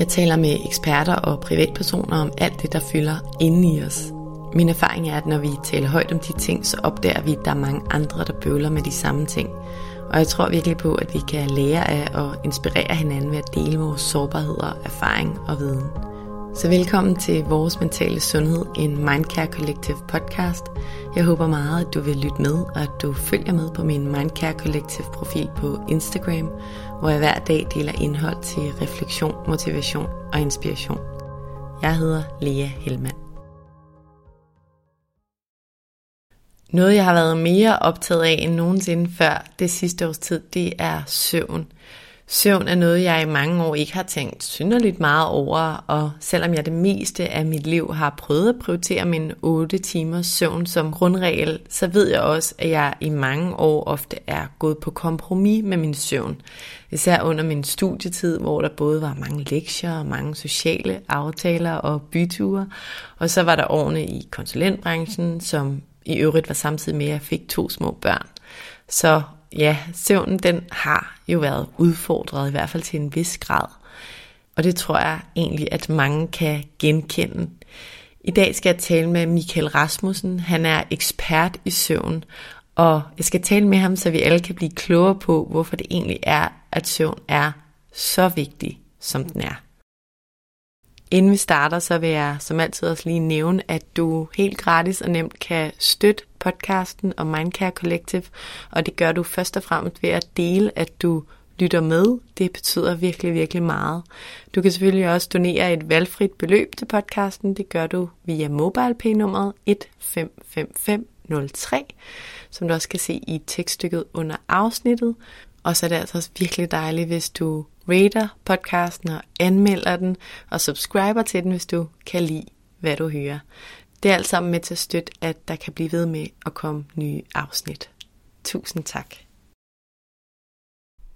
Jeg taler med eksperter og privatpersoner om alt det, der fylder inde i os. Min erfaring er, at når vi taler højt om de ting, så opdager vi, at der er mange andre, der bøvler med de samme ting. Og jeg tror virkelig på, at vi kan lære af og inspirere hinanden ved at dele vores sårbarheder, erfaring og viden. Så velkommen til Vores Mentale Sundhed, en Mindcare Collective podcast. Jeg håber meget, at du vil lytte med, og at du følger med på min Mindcare Collective profil på Instagram, hvor jeg hver dag deler indhold til refleksion, motivation og inspiration. Jeg hedder Lea Helmand. Noget, jeg har været mere optaget af end nogensinde før det sidste års tid, det er søvn. Søvn er noget, jeg i mange år ikke har tænkt synderligt meget over, og selvom jeg det meste af mit liv har prøvet at prioritere min 8 timers søvn som grundregel, så ved jeg også, at jeg i mange år ofte er gået på kompromis med min søvn. Især under min studietid, hvor der både var mange lektier og mange sociale aftaler og byture, og så var der årene i konsulentbranchen, som i øvrigt var samtidig med, at jeg fik to små børn. Så ja, søvnen den har jo været udfordret, i hvert fald til en vis grad. Og det tror jeg egentlig, at mange kan genkende. I dag skal jeg tale med Michael Rasmussen. Han er ekspert i søvn, og jeg skal tale med ham, så vi alle kan blive klogere på, hvorfor det egentlig er, at søvn er så vigtig, som den er. Inden vi starter, så vil jeg som altid også lige nævne, at du helt gratis og nemt kan støtte podcasten og Mindcare Collective, og det gør du først og fremmest ved at dele, at du lytter med. Det betyder virkelig, virkelig meget. Du kan selvfølgelig også donere et valgfrit beløb til podcasten. Det gør du via MobilePay-nummeret 155503, som du også kan se i tekststykket under afsnittet. Og så er det altså virkelig dejligt, hvis du rater podcasten og anmelder den, og subscriber til den, hvis du kan lide, hvad du hører. Det er alt sammen med til at støtte, at der kan blive ved med at komme nye afsnit. Tusind tak.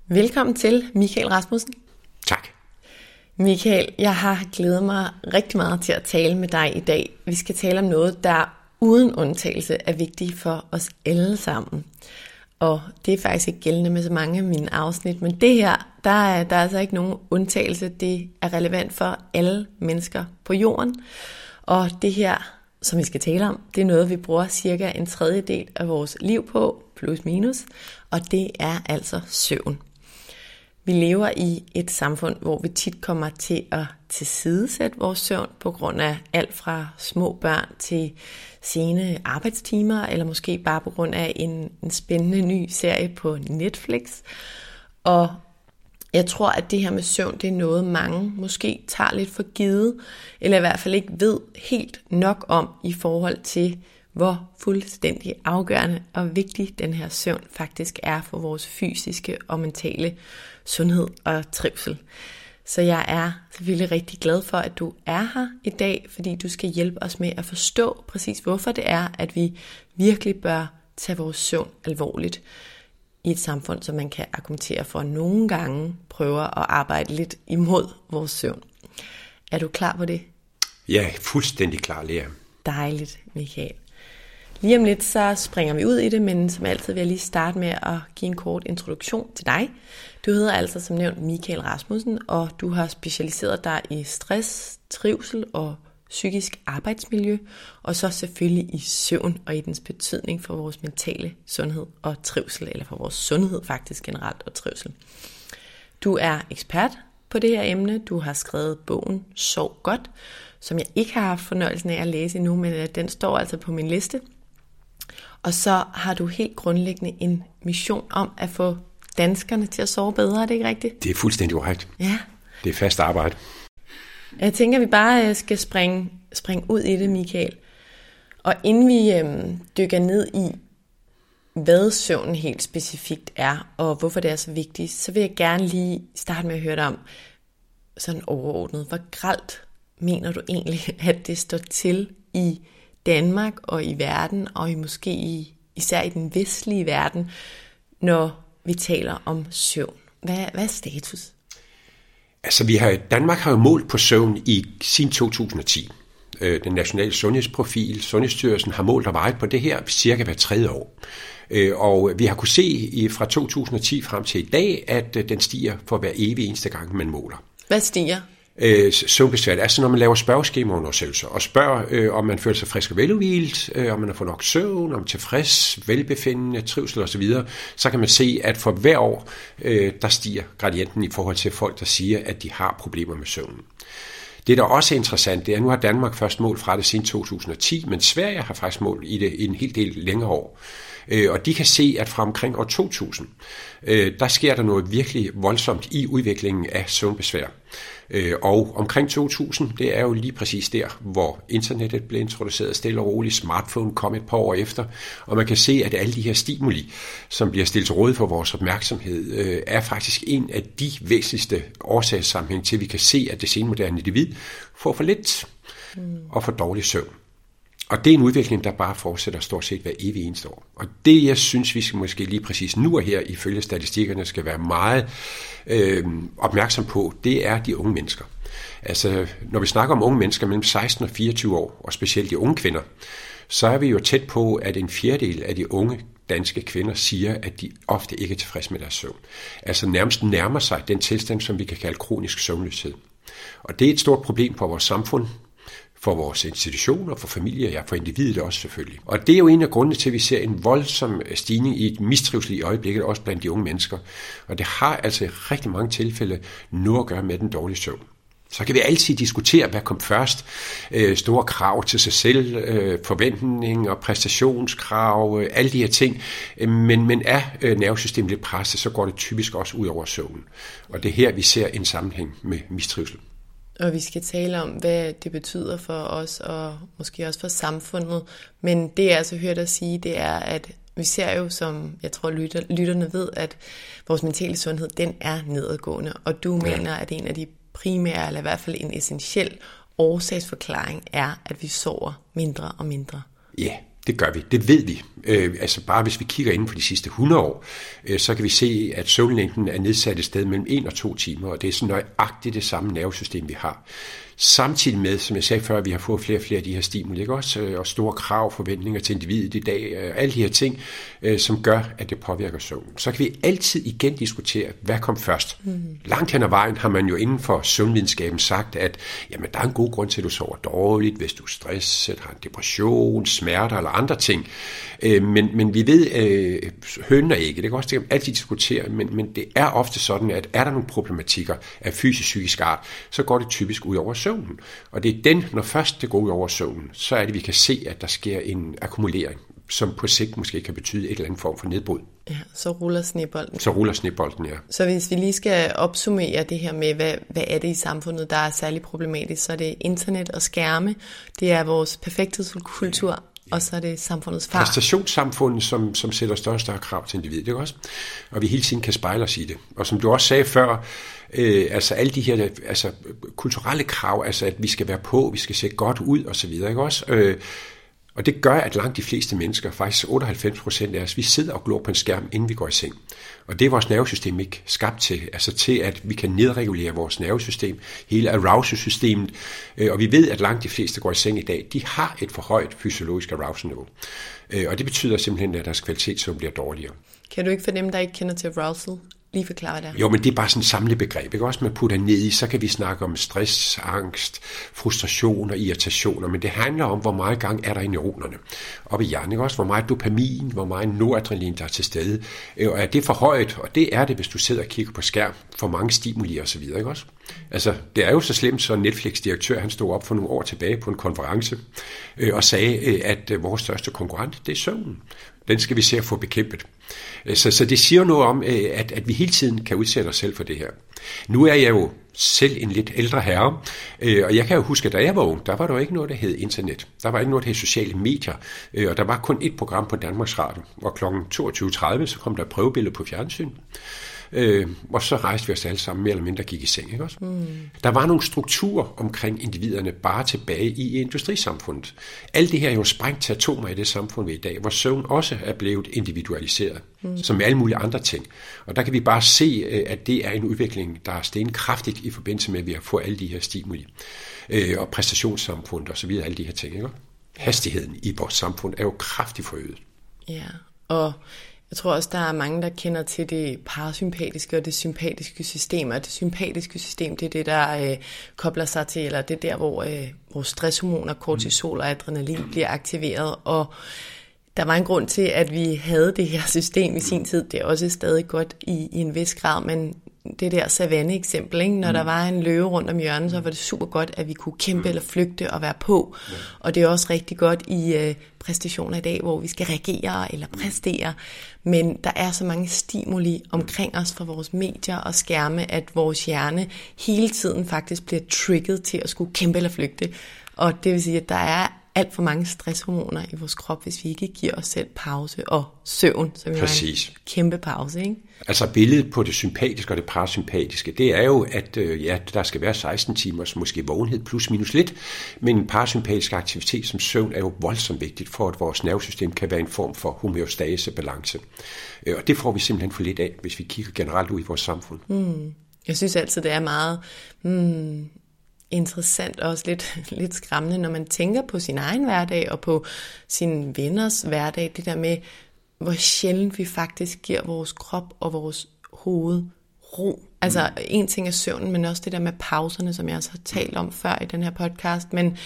Velkommen til, Michael Rasmussen. Tak. Michael, jeg har glædet mig rigtig meget til at tale med dig i dag. Vi skal tale om noget, der uden undtagelse er vigtigt for os alle sammen. Og det er faktisk ikke gældende med så mange af mine afsnit, men det her, der er, der er altså ikke nogen undtagelse. Det er relevant for alle mennesker på jorden. Og det her, som vi skal tale om, det er noget, vi bruger cirka en tredjedel af vores liv på, plus minus, og det er altså søvn. Vi lever i et samfund, hvor vi tit kommer til at tilsidesætte vores søvn på grund af alt fra små børn til sene arbejdstimer, eller måske bare på grund af en, en spændende ny serie på Netflix. Og jeg tror, at det her med søvn, det er noget, mange måske tager lidt for givet, eller i hvert fald ikke ved helt nok om i forhold til, hvor fuldstændig afgørende og vigtig den her søvn faktisk er for vores fysiske og mentale sundhed og trivsel. Så jeg er selvfølgelig rigtig glad for, at du er her i dag, fordi du skal hjælpe os med at forstå præcis, hvorfor det er, at vi virkelig bør tage vores søvn alvorligt i et samfund, som man kan argumentere for nogle gange prøver at arbejde lidt imod vores søvn. Er du klar på det? Ja, fuldstændig klar, Lea. Dejligt, Michael. Lige om lidt så springer vi ud i det, men som altid vil jeg lige starte med at give en kort introduktion til dig. Du hedder altså som nævnt Michael Rasmussen, og du har specialiseret dig i stress, trivsel og psykisk arbejdsmiljø, og så selvfølgelig i søvn og i dens betydning for vores mentale sundhed og trivsel, eller for vores sundhed faktisk generelt og trivsel. Du er ekspert på det her emne. Du har skrevet bogen Sov godt, som jeg ikke har haft fornøjelsen af at læse endnu, men øh, den står altså på min liste. Og så har du helt grundlæggende en mission om at få danskerne til at sove bedre, er det ikke rigtigt? Det er fuldstændig korrekt. Ja. Det er fast arbejde. Jeg tænker, at vi bare øh, skal springe, springe ud i det, Michael. Og inden vi øhm, dykker ned i, hvad søvnen helt specifikt er, og hvorfor det er så vigtigt, så vil jeg gerne lige starte med at høre dig om, sådan overordnet, hvor gralt mener du egentlig, at det står til i Danmark og i verden, og i måske i, især i den vestlige verden, når vi taler om søvn? Hvad, hvad er status? Altså, vi har, Danmark har jo målt på søvn i sin 2010. Øh, den nationale sundhedsprofil, Sundhedsstyrelsen har målt og vejet på det her cirka hver tredje år. Øh, og vi har kunne se fra 2010 frem til i dag, at øh, den stiger for hver evig eneste gang, man måler. Hvad stiger? Øh, søvnbesvær. Altså når man laver spørgeskemaundersøgelser og spørger, øh, om man føler sig frisk og veludvilet, øh, om man har fået nok søvn, om tilfreds, velbefindende, trivsel osv., så kan man se, at for hver år, øh, der stiger gradienten i forhold til folk, der siger, at de har problemer med søvnen. Det, der også er interessant, det er, at nu har Danmark først mål fra det siden 2010, men Sverige har faktisk mål i det i en hel del længere år. Øh, og de kan se, at fra omkring år 2000, øh, der sker der noget virkelig voldsomt i udviklingen af søvnbesvær. Øh, og omkring 2000, det er jo lige præcis der, hvor internettet blev introduceret stille og roligt, smartphone kom et par år efter, og man kan se, at alle de her stimuli, som bliver stillet til råd for vores opmærksomhed, øh, er faktisk en af de væsentligste årsagssammenhæng til, at vi kan se, at det senmoderne individ får for lidt og for dårlig søvn. Og det er en udvikling, der bare fortsætter stort set hver evig eneste år. Og det, jeg synes, vi skal måske lige præcis nu og her, ifølge statistikkerne, skal være meget øh, opmærksom på, det er de unge mennesker. Altså, når vi snakker om unge mennesker mellem 16 og 24 år, og specielt de unge kvinder, så er vi jo tæt på, at en fjerdedel af de unge danske kvinder siger, at de ofte ikke er tilfredse med deres søvn. Altså nærmest nærmer sig den tilstand, som vi kan kalde kronisk søvnløshed. Og det er et stort problem for vores samfund, for vores institutioner, for familier, ja, for individet også selvfølgelig. Og det er jo en af grundene til, at vi ser en voldsom stigning i et mistrivsel i øjeblikket, også blandt de unge mennesker. Og det har altså i rigtig mange tilfælde noget at gøre med den dårlige søvn. Så kan vi altid diskutere, hvad kom først. Øh, store krav til sig selv, øh, forventning og præstationskrav, øh, alle de her ting. Øh, men, men er øh, nervesystemet lidt presset, så går det typisk også ud over søvnen. Og det er her, vi ser en sammenhæng med mistrivsel. Og vi skal tale om, hvad det betyder for os, og måske også for samfundet. Men det jeg altså hørt dig sige, det er, at vi ser jo, som jeg tror lytter, lytterne ved, at vores mentale sundhed, den er nedadgående. Og du ja. mener, at en af de primære, eller i hvert fald en essentiel årsagsforklaring, er, at vi sover mindre og mindre. Ja, det gør vi. Det ved vi. Øh, altså bare hvis vi kigger inden for de sidste 100 år, øh, så kan vi se, at søvnlængden er nedsat et sted mellem 1 og 2 timer, og det er sådan nøjagtigt det samme nervesystem, vi har. Samtidig med, som jeg sagde før, at vi har fået flere og flere af de her stimuli, ikke også? Øh, og store krav, forventninger til individet i dag, øh, alle de her ting, øh, som gør, at det påvirker søvn. Så kan vi altid igen diskutere, hvad kom først. Mm. Langt hen ad vejen har man jo inden for søvnvidenskaben sagt, at jamen, der er en god grund til, at du sover dårligt, hvis du er stresset, har en depression, smerter eller andre ting. Men, men vi ved, øh, høn og ikke, det kan også det kan altid diskutere, men, men det er ofte sådan, at er der nogle problematikker af fysisk-psykisk art, så går det typisk ud over søvnen. Og det er den, når først det går ud over søvnen, så er det, vi kan se, at der sker en akkumulering, som på sigt måske kan betyde et eller andet form for nedbrud. Ja, så ruller snebolden. Så ruller snebolden, ja. Så hvis vi lige skal opsummere det her med, hvad, hvad er det i samfundet, der er særlig problematisk, så er det internet og skærme, det er vores perfekthedskultur, ja. Og så er det samfundets far. Præstationssamfundet, som, som sætter større og større krav til individet, ikke også? Og vi hele tiden kan spejle os i det. Og som du også sagde før, øh, altså alle de her altså, kulturelle krav, altså at vi skal være på, vi skal se godt ud og så videre, ikke også? Øh, og det gør, at langt de fleste mennesker, faktisk 98 procent af os, vi sidder og glor på en skærm, inden vi går i seng. Og det er vores nervesystem ikke skabt til, altså til, at vi kan nedregulere vores nervesystem, hele arousal-systemet. Øh, og vi ved, at langt de fleste går i seng i dag, de har et for højt fysiologisk arousal-niveau. Øh, og det betyder simpelthen, at deres kvalitetssøvn bliver dårligere. Kan du ikke fornemme, der ikke kender til arousal, lige forklare det? Jo, men det er bare sådan et samlebegreb, ikke? Også man putter ned i, så kan vi snakke om stress, angst, frustration og irritationer, men det handler om, hvor meget gang er der i neuronerne. Og i hjernen, ikke? Også hvor meget dopamin, hvor meget noradrenalin, der er til stede. Øh, og er det for højt? Og det er det, hvis du sidder og kigger på skærm, for mange stimuli og så videre, ikke også? Altså, det er jo så slemt, så Netflix-direktør, han stod op for nogle år tilbage på en konference øh, og sagde, øh, at vores største konkurrent, det er søvnen. Den skal vi se at få bekæmpet. Øh, så, så det siger noget om, øh, at, at vi hele tiden kan udsætte os selv for det her. Nu er jeg jo selv en lidt ældre herre, øh, og jeg kan jo huske, at da jeg var ung, der var der jo ikke noget, der hed internet. Der var ikke noget, der hed sociale medier, og der var kun et program på Danmarks Radio, og kl. 22.30 så kom der prøvebillede på fjernsyn. Øh, og så rejste vi os alle sammen mere eller mindre gik i seng. Ikke også? Mm. Der var nogle strukturer omkring individerne bare tilbage i industrisamfundet. Alt det her er jo sprængt til atomer i det samfund, vi er i dag, hvor søvn også er blevet individualiseret, mm. som med alle mulige andre ting. Og der kan vi bare se, øh, at det er en udvikling, der er stenkraftigt i forbindelse med, at vi har fået alle de her stimuli. Øh, og præstationssamfundet og så videre, alle de her ting. Ikke? Hastigheden i vores samfund er jo kraftigt forøget. Ja, og jeg tror også, der er mange, der kender til det parasympatiske og det sympatiske system, og det sympatiske system, det er det, der øh, kobler sig til, eller det er der, hvor øh, vores stresshormoner, kortisol og adrenalin bliver aktiveret, og der var en grund til, at vi havde det her system i sin tid. Det er også stadig godt i, i en vis grad, men det der savanne-eksempel, ikke? når mm. der var en løve rundt om hjørnet, så var det super godt, at vi kunne kæmpe mm. eller flygte og være på. Ja. Og det er også rigtig godt i øh, præstationer i dag, hvor vi skal reagere eller præstere. Men der er så mange stimuli omkring os fra vores medier og skærme, at vores hjerne hele tiden faktisk bliver trigget til at skulle kæmpe eller flygte. Og det vil sige, at der er alt for mange stresshormoner i vores krop, hvis vi ikke giver os selv pause og søvn, som er en kæmpe pause. Ikke? Altså billedet på det sympatiske og det parasympatiske, det er jo, at øh, ja, der skal være 16 timers måske vågenhed plus minus lidt, men en parasympatisk aktivitet som søvn er jo voldsomt vigtigt for, at vores nervesystem kan være en form for homeostase, balance. Øh, og det får vi simpelthen for lidt af, hvis vi kigger generelt ud i vores samfund. Mm. Jeg synes altid, det er meget mm, interessant og også lidt, lidt skræmmende, når man tænker på sin egen hverdag og på sine venners hverdag. Det der med, hvor sjældent vi faktisk giver vores krop og vores hoved ro. Altså mm. en ting er søvnen, men også det der med pauserne, som jeg også har talt om før i den her podcast. Men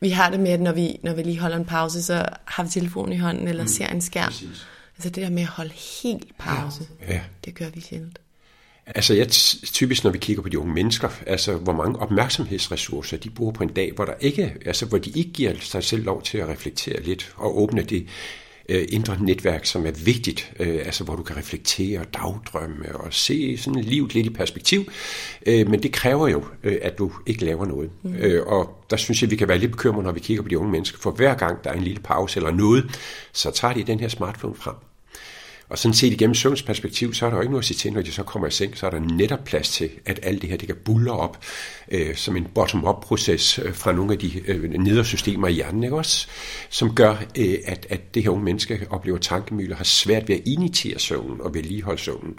vi har det med, at når vi, når vi lige holder en pause, så har vi telefonen i hånden eller mm. ser en skærm. Præcis. Altså det der med at holde helt pause, ja. det gør vi sjældent. Altså jeg typisk, når vi kigger på de unge mennesker, altså hvor mange opmærksomhedsressourcer de bruger på en dag, hvor, der ikke, altså, hvor de ikke giver sig selv lov til at reflektere lidt og åbne det øh, indre netværk, som er vigtigt, øh, altså hvor du kan reflektere og dagdrømme og se sådan livet lidt i perspektiv. Øh, men det kræver jo, øh, at du ikke laver noget. Mm. Øh, og der synes jeg, vi kan være lidt bekymrede, når vi kigger på de unge mennesker, for hver gang der er en lille pause eller noget, så tager de den her smartphone frem. Og sådan set igennem søvnsperspektiv, så er der jo ikke noget at sige til, når de så kommer i seng, så er der netop plads til, at alt det her, det kan bulle op øh, som en bottom-up-proces øh, fra nogle af de øh, nedersystemer i hjernen, ikke også? Som gør, øh, at, at det her unge menneske oplever tankemøller, har svært ved at initiere søvnen og vedligeholde søvnen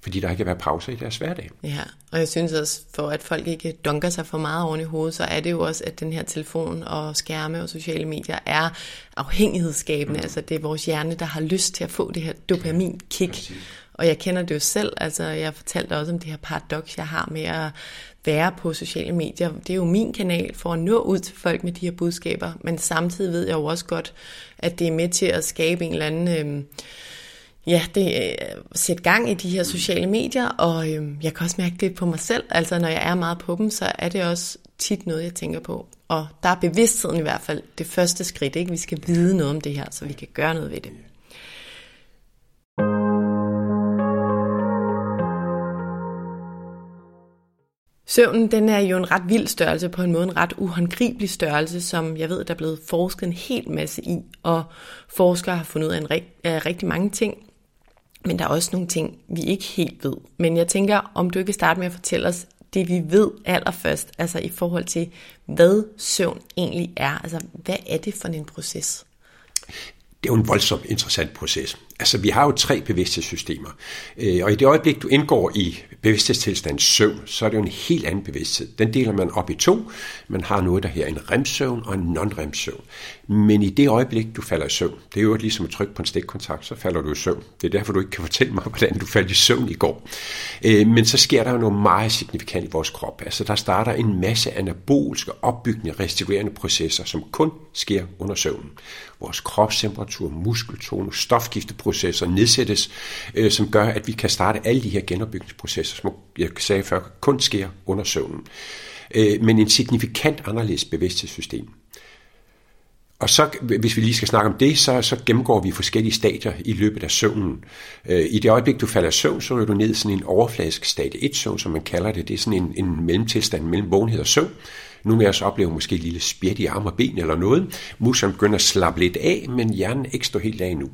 fordi der ikke kan være pauser i deres hverdag. Ja, og jeg synes også, for at folk ikke dunker sig for meget oven i hovedet, så er det jo også, at den her telefon og skærme og sociale medier er afhængighedsskabende. Mm. Altså det er vores hjerne, der har lyst til at få det her dopamin-kick. Og jeg kender det jo selv, altså jeg fortalte også om det her paradoks, jeg har med at være på sociale medier. Det er jo min kanal for at nå ud til folk med de her budskaber, men samtidig ved jeg jo også godt, at det er med til at skabe en eller anden... Øh, ja, det øh, sætte gang i de her sociale medier, og øh, jeg kan også mærke det på mig selv. Altså når jeg er meget på dem, så er det også tit noget, jeg tænker på. Og der er bevidstheden i hvert fald det første skridt. Ikke? Vi skal vide noget om det her, så vi kan gøre noget ved det. Søvnen den er jo en ret vild størrelse, på en måde en ret uhåndgribelig størrelse, som jeg ved, der er blevet forsket en hel masse i, og forskere har fundet ud af, en, af rigtig mange ting. Men der er også nogle ting, vi ikke helt ved. Men jeg tænker, om du ikke starte med at fortælle os det, vi ved allerførst, altså i forhold til, hvad søvn egentlig er. Altså, hvad er det for en proces? Det er jo en voldsomt interessant proces. Altså, vi har jo tre bevidsthedssystemer, øh, og i det øjeblik, du indgår i bevidsthedstilstand søvn, så er det jo en helt anden bevidsthed. Den deler man op i to. Man har noget, der her en remsøvn og en non-remsøvn. Men i det øjeblik, du falder i søvn, det er jo ligesom at trykke på en stikkontakt, så falder du i søvn. Det er derfor, du ikke kan fortælle mig, hvordan du faldt i søvn i går. Øh, men så sker der jo noget meget signifikant i vores krop. Altså, der starter en masse anabolske, opbyggende, restituerende processer, som kun sker under søvnen. Vores kropstemperatur, muskeltone, processer nedsættes, øh, som gør, at vi kan starte alle de her genopbygningsprocesser, som jeg sagde før, kun sker under søvnen. Øh, men en signifikant anderledes bevidsthedssystem. Og så, hvis vi lige skal snakke om det, så, så gennemgår vi forskellige stadier i løbet af søvnen. Øh, I det øjeblik, du falder i søvn, så ryger du ned i sådan en overfladisk stadie 1-søvn, som man kalder det. Det er sådan en, en mellemtilstand mellem vågenhed og søvn. Nogle af os oplever måske et lille spjæt i arm og ben eller noget. Musklerne begynder at slappe lidt af, men hjernen ikke står helt af endnu.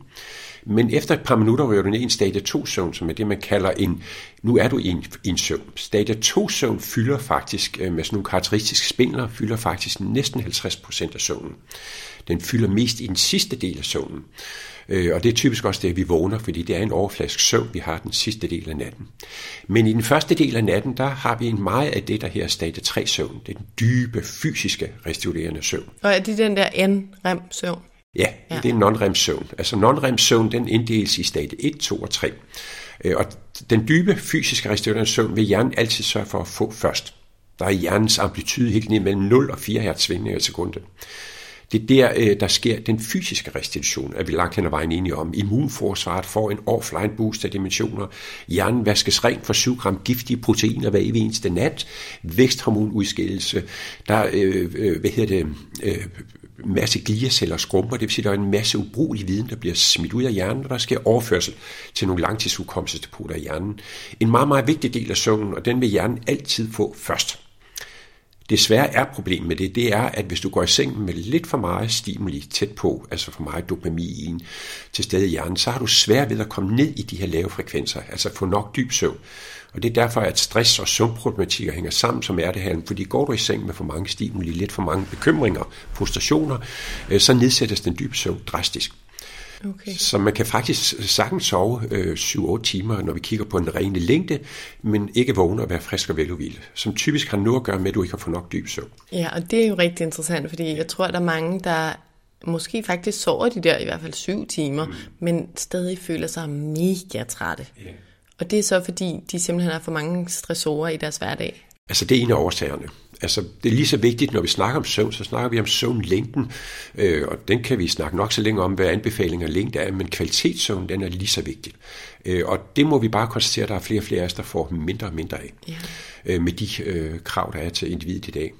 Men efter et par minutter ryger du ned i en stadie 2 søvn, som er det, man kalder en, nu er du i en, en søvn. Stadie 2 søvn fylder faktisk, øh, med sådan nogle karakteristiske spindler, fylder faktisk næsten 50% af søvnen. Den fylder mest i den sidste del af søvnen. Øh, og det er typisk også det, vi vågner, fordi det er en overflask søvn, vi har den sidste del af natten. Men i den første del af natten, der har vi en meget af det, der her stadie 3 søvn. Det er den dybe, fysiske, restituerende søvn. Og er det den der N-rem-søvn? Ja, ja, det er en non-rem-søvn. Altså non-rem-søvn, den inddeles i stadie 1, 2 og 3. Øh, og den dybe, fysiske restituerende søvn vil hjernen altid sørge for at få først. Der er hjernens amplitude helt ned mellem 0 og 4 hertz svingninger i sekundet. Det er der, øh, der sker den fysiske restitution, at vi langt hen ad vejen enige om. Immunforsvaret får en offline boost af dimensioner. Hjernen vaskes rent for 7 gram giftige proteiner hver evig eneste nat. Væksthormonudskillelse. Der øh, øh, hvad hedder det, øh, masse gliaceller skrumper, det vil sige, at der er en masse ubrugelig viden, der bliver smidt ud af hjernen, og der sker overførsel til nogle langtidsudkomstdepoter i hjernen. En meget, meget vigtig del af søvnen, og den vil hjernen altid få først. Desværre er problemet med det, det er, at hvis du går i seng med lidt for meget stimuli tæt på, altså for meget dopamin til stede i hjernen, så har du svært ved at komme ned i de her lave frekvenser, altså få nok dyb søvn. Og det er derfor, at stress og søvnproblematikker hænger sammen som ærtehallen, fordi går du i seng med for mange stimuli, lidt for mange bekymringer, frustrationer, øh, så nedsættes den dybe søvn drastisk. Okay. Så man kan faktisk sagtens sove øh, 7-8 timer, når vi kigger på en rene længde, men ikke vågne og være frisk og veludvilet, som typisk har noget at gøre med, at du ikke har fået nok dyb søvn. Ja, og det er jo rigtig interessant, fordi jeg tror, at der er mange, der måske faktisk sover de der i hvert fald 7 timer, mm. men stadig føler sig mega trætte. Yeah. Og det er så, fordi de simpelthen har for mange stressorer i deres hverdag. Altså det er en af årsagerne. Altså, det er lige så vigtigt, når vi snakker om søvn, så snakker vi om søvnlængden, øh, og den kan vi snakke nok så længe om, hvad anbefalinger og længde er, men kvalitetssøvn, den er lige så vigtig. Øh, og det må vi bare konstatere, at der er flere og flere af os, der får mindre og mindre af, ja. øh, med de øh, krav, der er til individet i dag.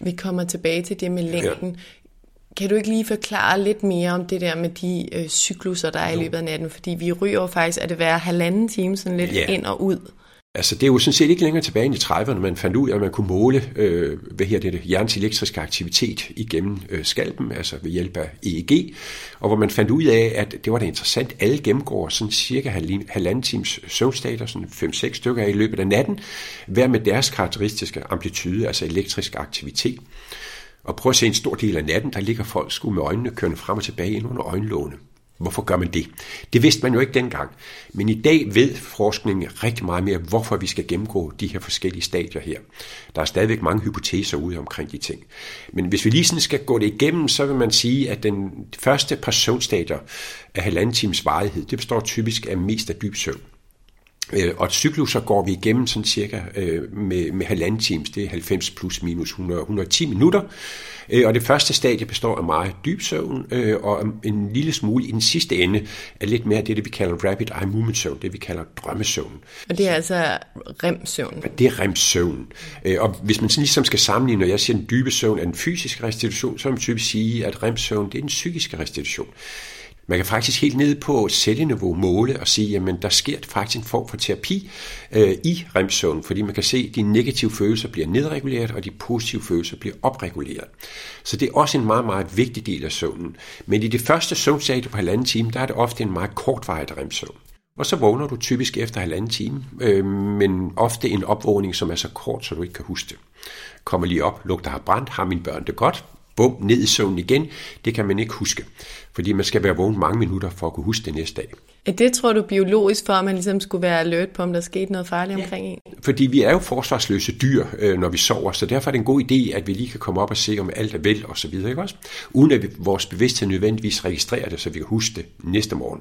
Vi kommer tilbage til det med længden. Ja. Kan du ikke lige forklare lidt mere om det der med de øh, cykluser, der er i løbet af natten? Fordi vi ryger faktisk, at det være halvanden time sådan lidt ja. ind og ud. Altså det er jo sådan set ikke længere tilbage end i 30'erne, man fandt ud af, at man kunne måle øh, hvad her det, hjernens elektriske aktivitet igennem øh, skalpen, altså ved hjælp af EEG, og hvor man fandt ud af, at det var da interessant, alle gennemgår sådan cirka halvanden times søvnstater, sådan 5-6 stykker i løbet af natten, hver med deres karakteristiske amplitude, altså elektrisk aktivitet. Og prøv at se en stor del af natten, der ligger folk sgu med øjnene kørende frem og tilbage ind under øjenlågene. Hvorfor gør man det? Det vidste man jo ikke dengang. Men i dag ved forskningen rigtig meget mere, hvorfor vi skal gennemgå de her forskellige stadier her. Der er stadigvæk mange hypoteser ude omkring de ting. Men hvis vi lige sådan skal gå det igennem, så vil man sige, at den første par søvnstadier af halvanden times varighed, det består typisk af mest af dyb søvn. Øh, og cykluser går vi igennem sådan cirka øh, med, med halvanden times, det er 90 plus minus 100, 110 minutter. Øh, og det første stadie består af meget dyb søvn, og en lille smule i den sidste ende er lidt mere det, det vi kalder rapid eye movement søvn, det vi kalder drømmesøvn. Og det er altså remsøvn? Det er remsøvn. Og hvis man sådan ligesom skal sammenligne, når jeg siger den dybe søvn er den fysiske restitution, så vil man typisk sige, at remsøvn det er den psykiske restitution. Man kan faktisk helt ned på celleniveau måle og sige, at der sker faktisk en form for terapi øh, i remsøvn, fordi man kan se, at de negative følelser bliver nedreguleret, og de positive følelser bliver opreguleret. Så det er også en meget, meget vigtig del af søvnen. Men i det første søvnstadie på halvanden time, der er det ofte en meget kortvarig remsøvn. Og så vågner du typisk efter halvanden time, øh, men ofte en opvågning, som er så kort, så du ikke kan huske det. Kommer lige op, lugter har brændt, har mine børn det godt, bum, ned i søvn igen, det kan man ikke huske. Fordi man skal være vågen mange minutter for at kunne huske det næste dag. Det tror du biologisk for, at man ligesom skulle være alert på, om der skete noget farligt ja. omkring en? Fordi vi er jo forsvarsløse dyr, øh, når vi sover, så derfor er det en god idé, at vi lige kan komme op og se, om alt er vel og så videre, ikke også? Uden at vores bevidsthed nødvendigvis registrerer det, så vi kan huske det næste morgen.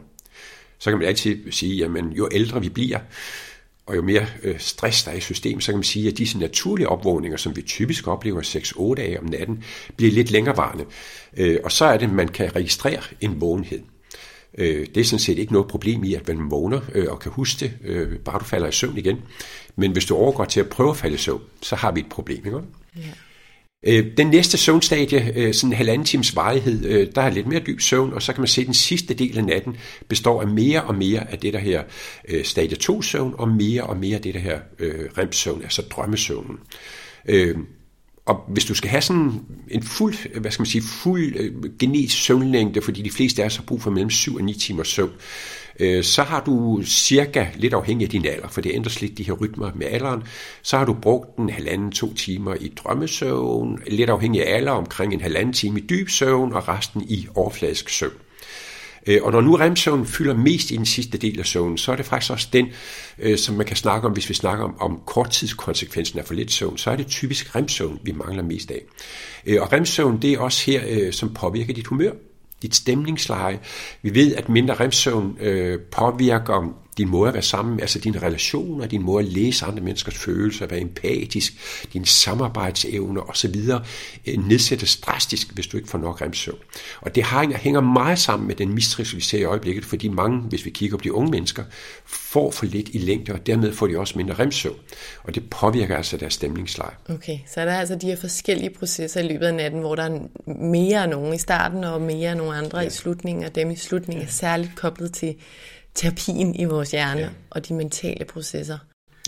Så kan man altid sige, at jo ældre vi bliver, og jo mere øh, stress der er i systemet, så kan man sige, at disse naturlige opvågninger, som vi typisk oplever 6-8 dage om natten, bliver lidt længerevarende. Øh, og så er det, at man kan registrere en vågenhed. Øh, det er sådan set ikke noget problem i, at man vågner øh, og kan huske det, øh, bare du falder i søvn igen. Men hvis du overgår til at prøve at falde i søvn, så har vi et problem. Ikke? Ja. Øh, den næste søvnstadie, øh, sådan en halvanden times varighed, øh, der er lidt mere dyb søvn, og så kan man se, at den sidste del af natten består af mere og mere af det der her øh, stadie 2 søvn, og mere og mere af det der her øh, REM-søvn, altså drømmesøvnen. Øh, og hvis du skal have sådan en fuld, hvad skal man sige, fuld genetisk søvnlængde, fordi de fleste af os har brug for mellem 7 og 9 timer søvn, øh, så har du cirka, lidt afhængig af din alder, for det ændres lidt de her rytmer med alderen, så har du brugt en halvanden, to timer i drømmesøvn, lidt afhængig af alder, omkring en halvanden time i dyb søvn, og resten i overfladisk søvn. Øh, og når nu remsøvn fylder mest i den sidste del af søvnen, så er det faktisk også den, øh, som man kan snakke om, hvis vi snakker om, om korttidskonsekvensen af for lidt søvn, så er det typisk remsøvn, vi mangler mest af. Øh, og remsøvn, det er også her, som påvirker dit humør dit stemningsleje. Vi ved, at mindre remsøvn øh, påvirker din måde at være sammen, altså dine relationer, din måde at læse andre menneskers følelser, være empatisk, din samarbejdsevne osv. Øh, nedsættes drastisk, hvis du ikke får nok remsøvn. Og det hænger meget sammen med den mistrivsel, vi ser i øjeblikket, fordi mange, hvis vi kigger på de unge mennesker, får for lidt i længde, og dermed får de også mindre remsøvn. Og det påvirker altså deres stemningsleje. Okay, så der er altså de her forskellige processer i løbet af natten, hvor der er mere af nogen i starten, og mere af nogle andre ja. i slutningen, og dem i slutningen er særligt koblet til terapien i vores hjerne ja. og de mentale processer.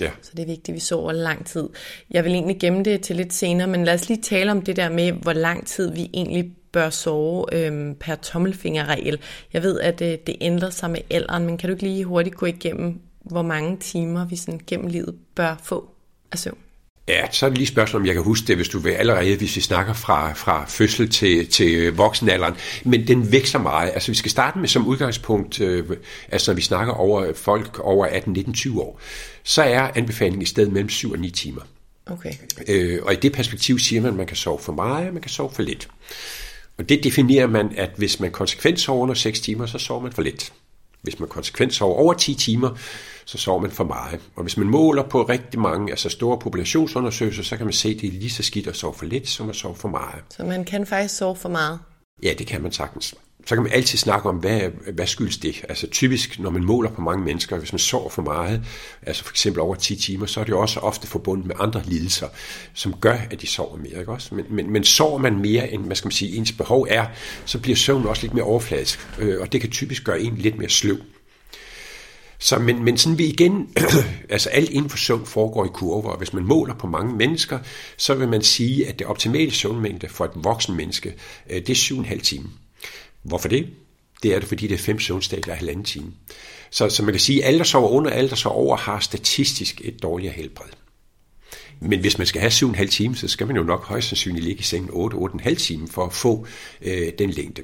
Ja. Så det er vigtigt, at vi sover lang tid. Jeg vil egentlig gemme det til lidt senere, men lad os lige tale om det der med, hvor lang tid vi egentlig bør sove øhm, per tommelfingerregel. Jeg ved, at øh, det ændrer sig med alderen, men kan du ikke lige hurtigt gå igennem, hvor mange timer vi sådan gennem livet bør få af søvn? Ja, så er det lige spørgsmål, om jeg kan huske det, hvis du vil allerede, hvis vi snakker fra, fra fødsel til, til voksenalderen. Men den vækster meget. Altså vi skal starte med som udgangspunkt, øh, altså når vi snakker over folk over 18, 19, 20 år, så er anbefalingen i stedet mellem 7 og 9 timer. Okay. Øh, og i det perspektiv siger man, at man kan sove for meget, og man kan sove for lidt. Og det definerer man, at hvis man konsekvent sover under 6 timer, så sover man for lidt. Hvis man konsekvent sover over 10 timer, så sover man for meget. Og hvis man måler på rigtig mange, altså store populationsundersøgelser, så kan man se, at det er lige så skidt at sove for lidt, som at sove for meget. Så man kan faktisk sove for meget? Ja, det kan man sagtens. Så kan man altid snakke om, hvad, hvad skyldes det? Altså typisk, når man måler på mange mennesker, hvis man sover for meget, altså for eksempel over 10 timer, så er det jo også ofte forbundet med andre lidelser, som gør, at de sover mere. Ikke også? Men, men, men sover man mere, end hvad skal man sige, ens behov er, så bliver søvnen også lidt mere overfladisk, øh, og det kan typisk gøre en lidt mere sløv. Så, men, men sådan vi igen, altså alt inden for søvn foregår i kurver, og hvis man måler på mange mennesker, så vil man sige, at det optimale søvnmængde for et voksen menneske, øh, det er 7,5 timer. Hvorfor det? Det er det, fordi det er fem søvnstadier af halvanden time. Så, så man kan sige, at alle, der sover under, alle, der sover over, har statistisk et dårligere helbred. Men hvis man skal have 7,5 timer, så skal man jo nok højst sandsynligt ligge i sengen 8-8,5 timer for at få øh, den længde.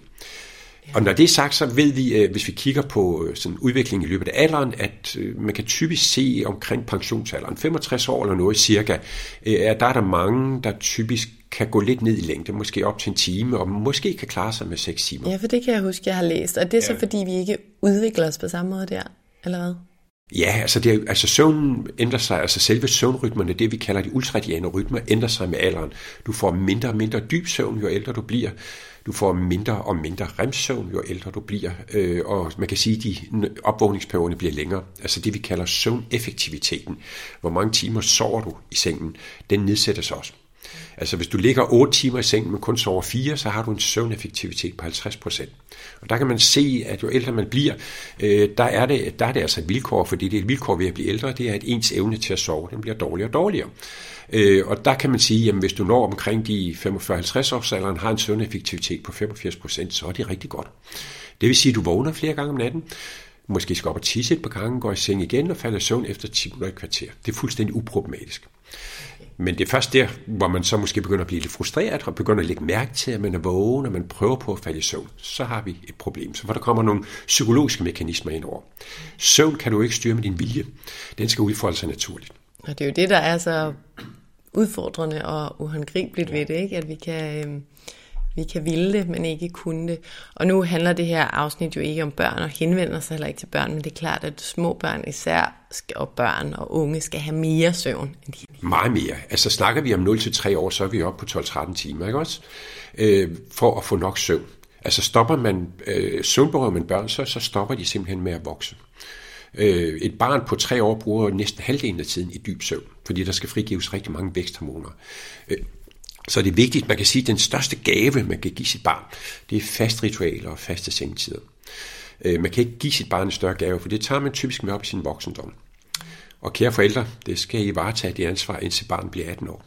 Og når det er sagt, så ved vi, øh, hvis vi kigger på øh, sådan udviklingen i løbet af alderen, at øh, man kan typisk se omkring pensionsalderen, 65 år eller noget cirka, at der er der mange, der typisk kan gå lidt ned i længde, måske op til en time, og måske kan klare sig med 6 timer. Ja, for det kan jeg huske, jeg har læst. Og det er så, ja. fordi vi ikke udvikler os på samme måde der, eller hvad? Ja, altså, det er, altså søvnen ændrer sig, altså selve søvnrytmerne, det vi kalder de ultradiane rytmer, ændrer sig med alderen. Du får mindre og mindre dyb søvn, jo ældre du bliver. Du får mindre og mindre remsøvn, jo ældre du bliver, øh, og man kan sige, at de opvågningsperioderne bliver længere. Altså det, vi kalder søvneffektiviteten. Hvor mange timer sover du i sengen, den nedsættes også. Altså hvis du ligger 8 timer i sengen, men kun sover 4, så har du en søvneffektivitet på 50%. Og der kan man se, at jo ældre man bliver, øh, der, er det, der er det altså et vilkår, fordi det er et vilkår ved at blive ældre, det er, at ens evne til at sove, den bliver dårligere og dårligere. Øh, og der kan man sige, at hvis du når omkring de 45-50 års alderen, har en søvneffektivitet på 85%, så er det rigtig godt. Det vil sige, at du vågner flere gange om natten, måske skal op og tisse et par gange, går i seng igen og falder i søvn efter 10 minutter i kvarter. Det er fuldstændig uproblematisk. Men det er først der, hvor man så måske begynder at blive lidt frustreret, og begynder at lægge mærke til, at man er vågen, og man prøver på at falde i søvn. Så har vi et problem. Så hvor der kommer nogle psykologiske mekanismer ind over. Søvn kan du ikke styre med din vilje. Den skal udfolde sig naturligt. Og det er jo det, der er så udfordrende og uhåndgribeligt ved det, ikke? at vi kan, øh, vi kan ville det, men ikke kunne det. Og nu handler det her afsnit jo ikke om børn og henvender sig heller ikke til børn, men det er klart, at små børn især, og børn og unge skal have mere søvn end de Meget mere. Altså snakker vi om 0-3 år, så er vi oppe på 12-13 timer, ikke også? Øh, for at få nok søvn. Altså stopper man, øh, søvnberøver man børn, så, så stopper de simpelthen med at vokse. Øh, et barn på tre år bruger næsten halvdelen af tiden i dyb søvn, fordi der skal frigives rigtig mange væksthormoner. Øh, så det er vigtigt, man kan sige, at den største gave, man kan give sit barn, det er fast ritualer og faste sengetider. Øh, man kan ikke give sit barn en større gave, for det tager man typisk med op i sin voksendom. Og kære forældre, det skal I varetage det ansvar, indtil barnet bliver 18 år.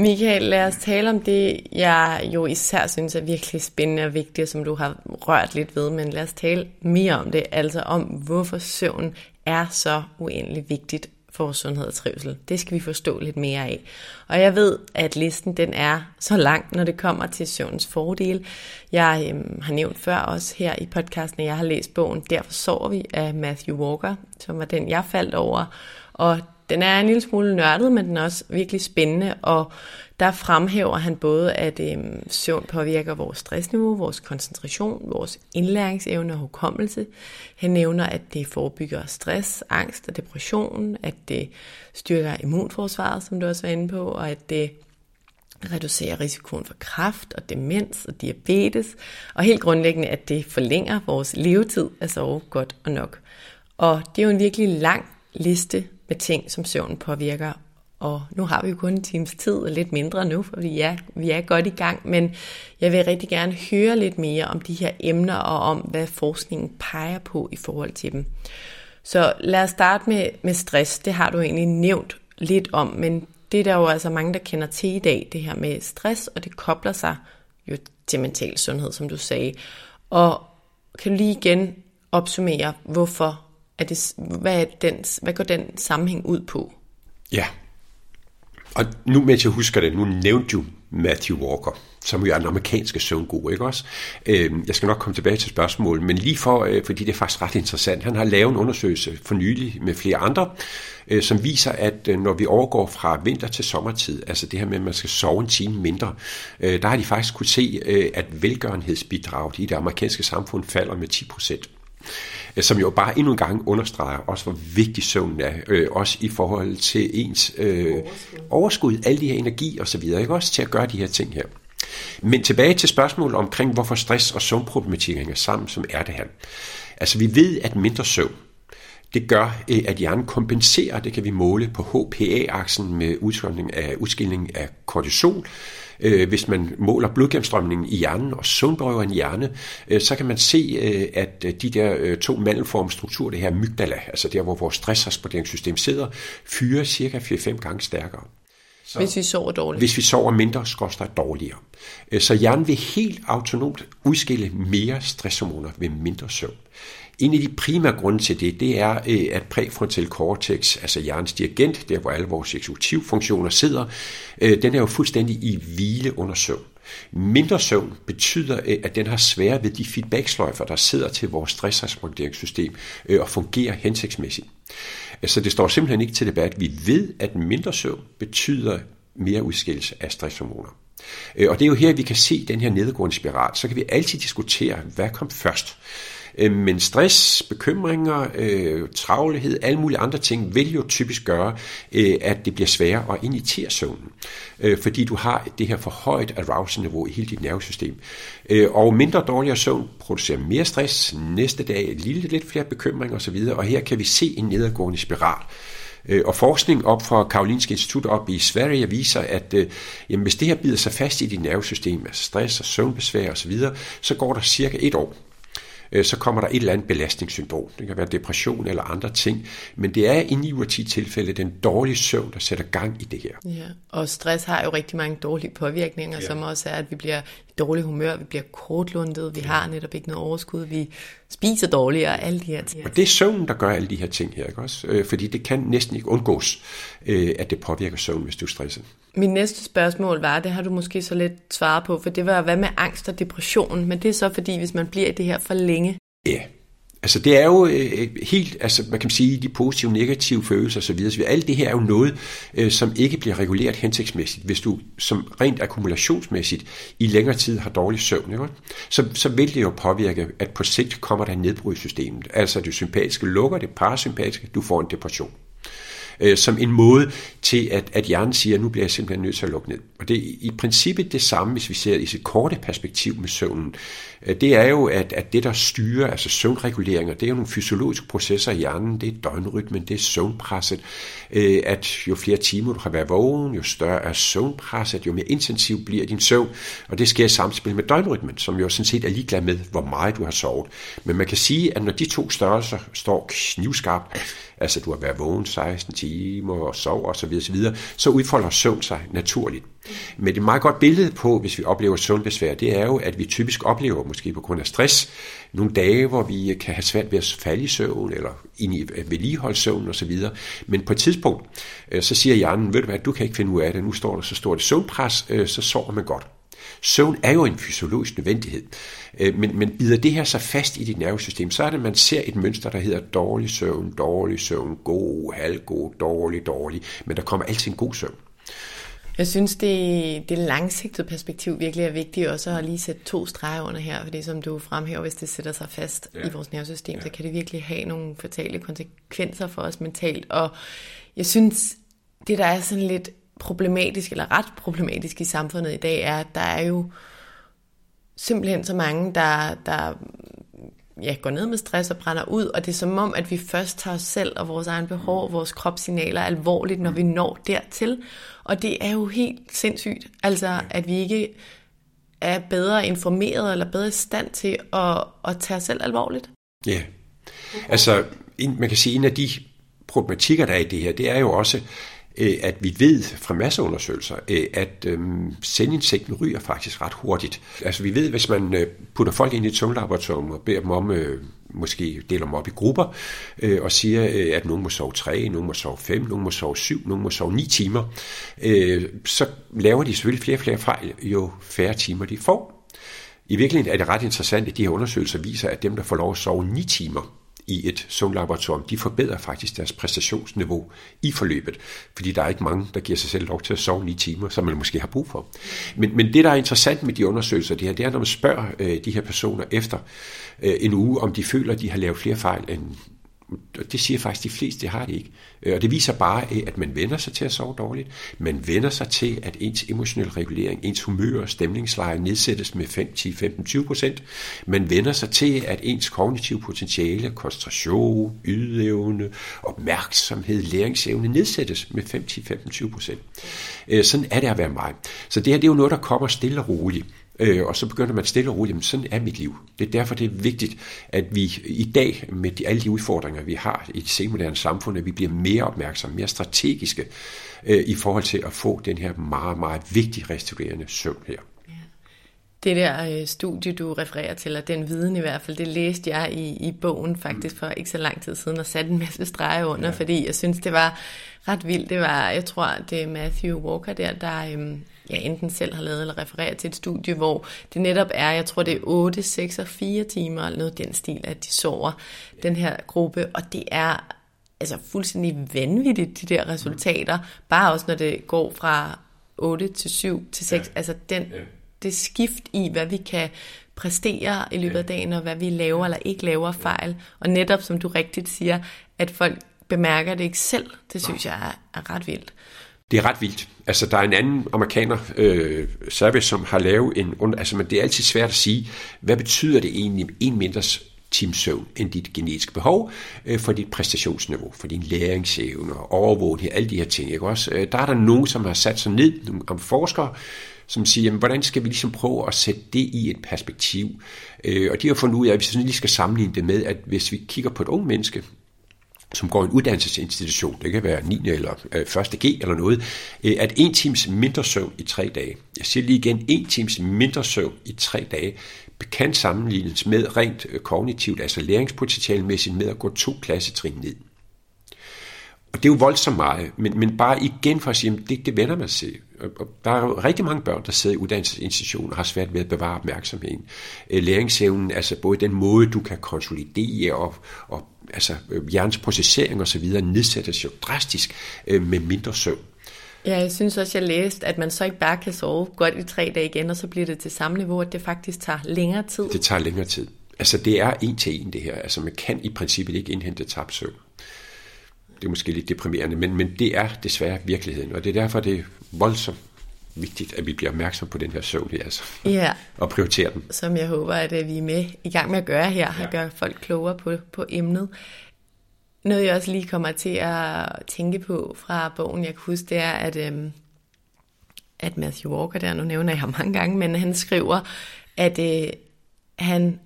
Michael, lad os tale om det, jeg jo især synes er virkelig spændende og vigtigt, som du har rørt lidt ved, men lad os tale mere om det, altså om hvorfor søvn er så uendelig vigtigt for vores sundhed og trivsel. Det skal vi forstå lidt mere af. Og jeg ved, at listen den er så lang, når det kommer til søvnens fordel. Jeg øhm, har nævnt før også her i podcasten, at jeg har læst bogen Derfor sover vi af Matthew Walker, som var den, jeg faldt over. Og den er en lille smule nørdet, men den er også virkelig spændende, og der fremhæver han både, at øh, søvn påvirker vores stressniveau, vores koncentration, vores indlæringsevne og hukommelse. Han nævner, at det forebygger stress, angst og depression, at det styrker immunforsvaret, som du også var inde på, og at det reducerer risikoen for kræft og demens og diabetes, og helt grundlæggende, at det forlænger vores levetid at sove godt og nok. Og det er jo en virkelig lang liste med ting, som søvn påvirker. Og nu har vi jo kun en times tid, og lidt mindre nu, for vi er, vi er godt i gang. Men jeg vil rigtig gerne høre lidt mere om de her emner, og om hvad forskningen peger på i forhold til dem. Så lad os starte med, med stress. Det har du egentlig nævnt lidt om, men det er der jo altså mange, der kender til i dag, det her med stress, og det kobler sig jo til mental sundhed, som du sagde. Og kan du lige igen opsummere, hvorfor er det, hvad, er den, hvad går den sammenhæng ud på? Ja, og nu mens jeg husker det, nu nævnte du Matthew Walker, som jo er den amerikanske søvngod, ikke også? Øhm, jeg skal nok komme tilbage til spørgsmålet, men lige for, øh, fordi det er faktisk ret interessant, han har lavet en undersøgelse for nylig med flere andre, øh, som viser, at øh, når vi overgår fra vinter til sommertid, altså det her med, at man skal sove en time mindre, der har de faktisk kunne se, at velgørenhedsbidraget i det amerikanske samfund falder med 10 procent som jo bare endnu en gang understreger også, hvor vigtig søvn er, øh, også i forhold til ens øh, overskud. overskud, alle de her energi og så videre, ikke også til at gøre de her ting her. Men tilbage til spørgsmålet omkring, hvorfor stress og søvnproblematik hænger sammen, som er det her. Altså vi ved, at mindre søvn, det gør, øh, at hjernen kompenserer, det kan vi måle på HPA-aksen med udskilning af, udskilning af kortisol, øh, hvis man måler blodgennemstrømningen i hjernen og søvnberøver en hjerne, øh, så kan man se, at de der to mandelformstrukturer, det her mygdala, altså der, hvor vores stressresponderingssystem sidder, fyrer cirka 4-5 gange stærkere. Så, hvis vi sover dårligt? Hvis vi sover mindre, skorster dårligere. Så hjernen vil helt autonomt udskille mere stresshormoner ved mindre søvn. En af de primære grunde til det, det er, øh, at præfrontal cortex, altså hjernens dirigent, der hvor alle vores eksekutivfunktioner sidder, øh, den er jo fuldstændig i hvile under søvn. Mindre søvn betyder, øh, at den har svære ved de feedbacksløjfer, der sidder til vores stressresponderingssystem og fungerer hensigtsmæssigt. Så det står simpelthen ikke til debat. Vi ved, at mindre søvn betyder mere udskillelse af stresshormoner. Og det er jo her, vi kan se den her nedgående spiral. Så kan vi altid diskutere, hvad kom først. Øh, men stress, bekymringer, øh, travlhed, alle mulige andre ting vil jo typisk gøre, øh, at det bliver sværere at initiere søvnen. Øh, fordi du har det her forhøjet arousal-niveau i hele dit nervesystem. Øh, og mindre dårligere søvn producerer mere stress, næste dag lille lidt flere bekymringer osv., og her kan vi se en nedadgående spiral. Øh, og forskning op fra Karolinske Institut op i Sverige viser, at øh, jamen, hvis det her bider sig fast i dit nervesystem, altså stress og søvnbesvær osv., så går der cirka et år, så kommer der et eller andet belastningssyndrom. Det kan være depression eller andre ting. Men det er i 9 ud af 10 tilfælde den dårlige søvn, der sætter gang i det her. Ja, og stress har jo rigtig mange dårlige påvirkninger, ja. som også er, at vi bliver i dårlig humør, vi bliver kortlundet, vi har netop ikke noget overskud, vi spiser dårligere, og alle de her ting. Og det er søvnen, der gør alle de her ting her, ikke også? Øh, fordi det kan næsten ikke undgås, øh, at det påvirker søvn, hvis du er stresset. Min næste spørgsmål var, det har du måske så lidt svaret på, for det var, hvad med angst og depression? Men det er så fordi, hvis man bliver i det her for længe. Ja, Altså det er jo øh, helt, altså man kan sige, de positive og negative følelser osv. Så alt det her er jo noget, øh, som ikke bliver reguleret hensigtsmæssigt. Hvis du som rent akkumulationsmæssigt i længere tid har dårlig søvn, ikke? Så, så vil det jo påvirke, at på sigt kommer der en nedbrud i systemet. Altså det sympatiske lukker, det parasympatiske, du får en depression øh, som en måde til, at, at hjernen siger, at nu bliver jeg simpelthen nødt til at lukke ned. Og det er i princippet det samme, hvis vi ser i sit korte perspektiv med søvnen. Øh, det er jo, at, at det, der styrer, altså søvnreguleringer, det er jo nogle fysiologiske processer i hjernen. Det er døgnrytmen, det er søvnpresset. Øh, at jo flere timer du har været vågen, jo større er søvnpresset, jo mere intensiv bliver din søvn. Og det sker i samspil med døgnrytmen, som jo sådan set er ligeglad med, hvor meget du har sovet. Men man kan sige, at når de to størrelser står knivskarpt, altså du har været vågen 16 timer og sov og så videre, så, videre, så udfolder søvn sig naturligt. Men et meget godt billede på, hvis vi oplever søvnbesvær, det er jo, at vi typisk oplever, måske på grund af stress, nogle dage, hvor vi kan have svært ved at falde i søvn, eller ind i vedligeholde søvn og så videre. Men på et tidspunkt, øh, så siger hjernen, ved du hvad, du kan ikke finde ud af det, nu står der så stort søvnpres, øh, så sover man godt. Søvn er jo en fysiologisk nødvendighed, øh, men, men bider det her så fast i dit nervesystem, så er det, at man ser et mønster, der hedder dårlig søvn, dårlig søvn, god, halvgod, dårlig, dårlig, men der kommer altid en god søvn. Jeg synes, det, det langsigtede perspektiv virkelig er vigtigt også at lige sætte to streger under her, fordi som du fremhæver, hvis det sætter sig fast ja. i vores nervesystem, ja. så kan det virkelig have nogle fatale konsekvenser for os mentalt. Og jeg synes, det der er sådan lidt problematisk, eller ret problematisk i samfundet i dag, er, at der er jo simpelthen så mange, der, der ja, går ned med stress og brænder ud, og det er som om, at vi først tager os selv og vores egen behov og vores kropssignaler alvorligt, når vi når dertil. Og det er jo helt sindssygt, altså at vi ikke er bedre informeret eller bedre i stand til at, at tage os selv alvorligt. Ja, altså man kan sige, en af de problematikker, der er i det her, det er jo også, Øh, at vi ved fra masseundersøgelser, øh, at øhm, sendinsekten ryger faktisk ret hurtigt. Altså vi ved, hvis man øh, putter folk ind i et tunglaboratorium og beder dem om, måske deler dem op i grupper, og siger, at nogen må sove tre, nogen må sove fem, nogen må sove syv, nogen må sove ni timer, så laver de selvfølgelig flere og flere fejl, jo færre timer de får. I virkeligheden er det ret interessant, at de her undersøgelser viser, at dem, der får lov at sove 9 timer, i et søvnlaboratorium, de forbedrer faktisk deres præstationsniveau i forløbet, fordi der er ikke mange, der giver sig selv lov til at sove 9 timer, som man måske har brug for. Men, men det, der er interessant med de undersøgelser, det, her, det er, når man spørger øh, de her personer efter øh, en uge, om de føler, at de har lavet flere fejl, end det siger faktisk de fleste, det har det ikke. Øh, og det viser bare, øh, at man vender sig til at sove dårligt. Man vender sig til, at ens emotionel regulering, ens humør og stemningsleje nedsættes med 5, 10, 15, 20 procent. Man vender sig til, at ens kognitive potentiale, koncentration, ydeevne, opmærksomhed, læringsevne nedsættes med 5, 10, 15, 20 procent. Øh, sådan er det at være mig. Så det her det er jo noget, der kommer stille og roligt. Øh, og så begynder man stille og roligt, jamen sådan er mit liv. Det er derfor, det er vigtigt, at vi i dag, med de, alle de udfordringer, vi har i det senmoderne samfund, at vi bliver mere opmærksomme, mere strategiske øh, i forhold til at få den her meget, meget vigtige restaurerende søvn her. Det der øh, studie, du refererer til, og den viden i hvert fald, det læste jeg i, i bogen faktisk for ikke så lang tid siden, og satte en masse streger under, ja. fordi jeg synes, det var ret vildt. Det var, jeg tror, det er Matthew Walker der, der øhm, ja, enten selv har lavet eller refereret til et studie, hvor det netop er, jeg tror, det er 8, 6 og 4 timer, eller noget den stil, at de sover, den her gruppe, og det er altså fuldstændig vanvittigt, de der resultater, bare også når det går fra 8 til 7 til 6, ja. altså den, ja. det skift i, hvad vi kan præstere i løbet af dagen, og hvad vi laver eller ikke laver fejl. Og netop, som du rigtigt siger, at folk bemærker det ikke selv, det synes jeg er, er ret vildt. Det er ret vildt. Altså, der er en anden amerikaner, øh, Service, som har lavet en... Altså, men det er altid svært at sige, hvad betyder det egentlig en mindre timesøvn end dit genetiske behov øh, for dit præstationsniveau, for din læringsevne og overvågning, alle de her ting. Ikke også? Øh, der er der nogen, som har sat sig ned, nogle om forskere, som siger, jamen, hvordan skal vi ligesom prøve at sætte det i et perspektiv? Øh, og de har fundet ud af, at vi lige skal sammenligne det med, at hvis vi kigger på et ung menneske, som går i en uddannelsesinstitution, det kan være 9. eller øh, 1. G eller noget, øh, at en times mindre søvn i tre dage, jeg siger lige igen, en times mindre søvn i tre dage, kan sammenlignes med rent øh, kognitivt, altså læringspotentialmæssigt med at gå to klassetrin ned. Og det er jo voldsomt meget, men, men bare igen for at sige, at det, det vender man sig. Der er jo rigtig mange børn, der sidder i uddannelsesinstitutioner og har svært ved at bevare opmærksomheden. Øh, læringsevnen, altså både den måde, du kan konsolidere og, og altså øh, hjernens processering osv., nedsættes jo drastisk øh, med mindre søvn. Ja, jeg synes også, jeg læste, at man så ikke bare kan sove godt i tre dage igen, og så bliver det til samme niveau, at det faktisk tager længere tid. Det tager længere tid. Altså det er en til en det her. Altså man kan i princippet ikke indhente tabt søvn det er måske lidt deprimerende, men, men det er desværre virkeligheden, og det er derfor, det voldsomt vigtigt, at vi bliver opmærksom på den her søvn her, altså, ja. og prioriterer den. Som jeg håber, at vi er med i gang med at gøre her, ja. at gøre folk klogere på, på emnet. Noget, jeg også lige kommer til at tænke på fra bogen, jeg kan huske, det er, at, øhm, at Matthew Walker, der nu nævner jeg mange gange, men han skriver, at øh, han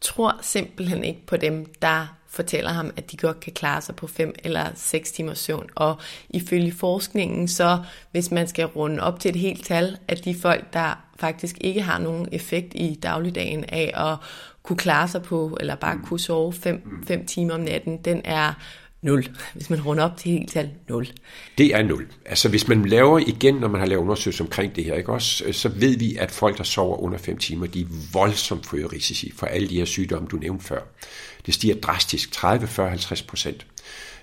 tror simpelthen ikke på dem, der fortæller ham, at de godt kan klare sig på 5 eller 6 timers søvn. Og ifølge forskningen, så hvis man skal runde op til et helt tal, at de folk, der faktisk ikke har nogen effekt i dagligdagen af at kunne klare sig på, eller bare kunne sove 5 timer om natten, den er 0. Hvis man runder op til helt tal, 0. Det er 0. Altså hvis man laver igen, når man har lavet undersøgelser omkring det her, ikke også, så ved vi, at folk, der sover under 5 timer, de er voldsomt for risici for alle de her sygdomme, du nævnte før. Det stiger drastisk, 30, 40, 50 procent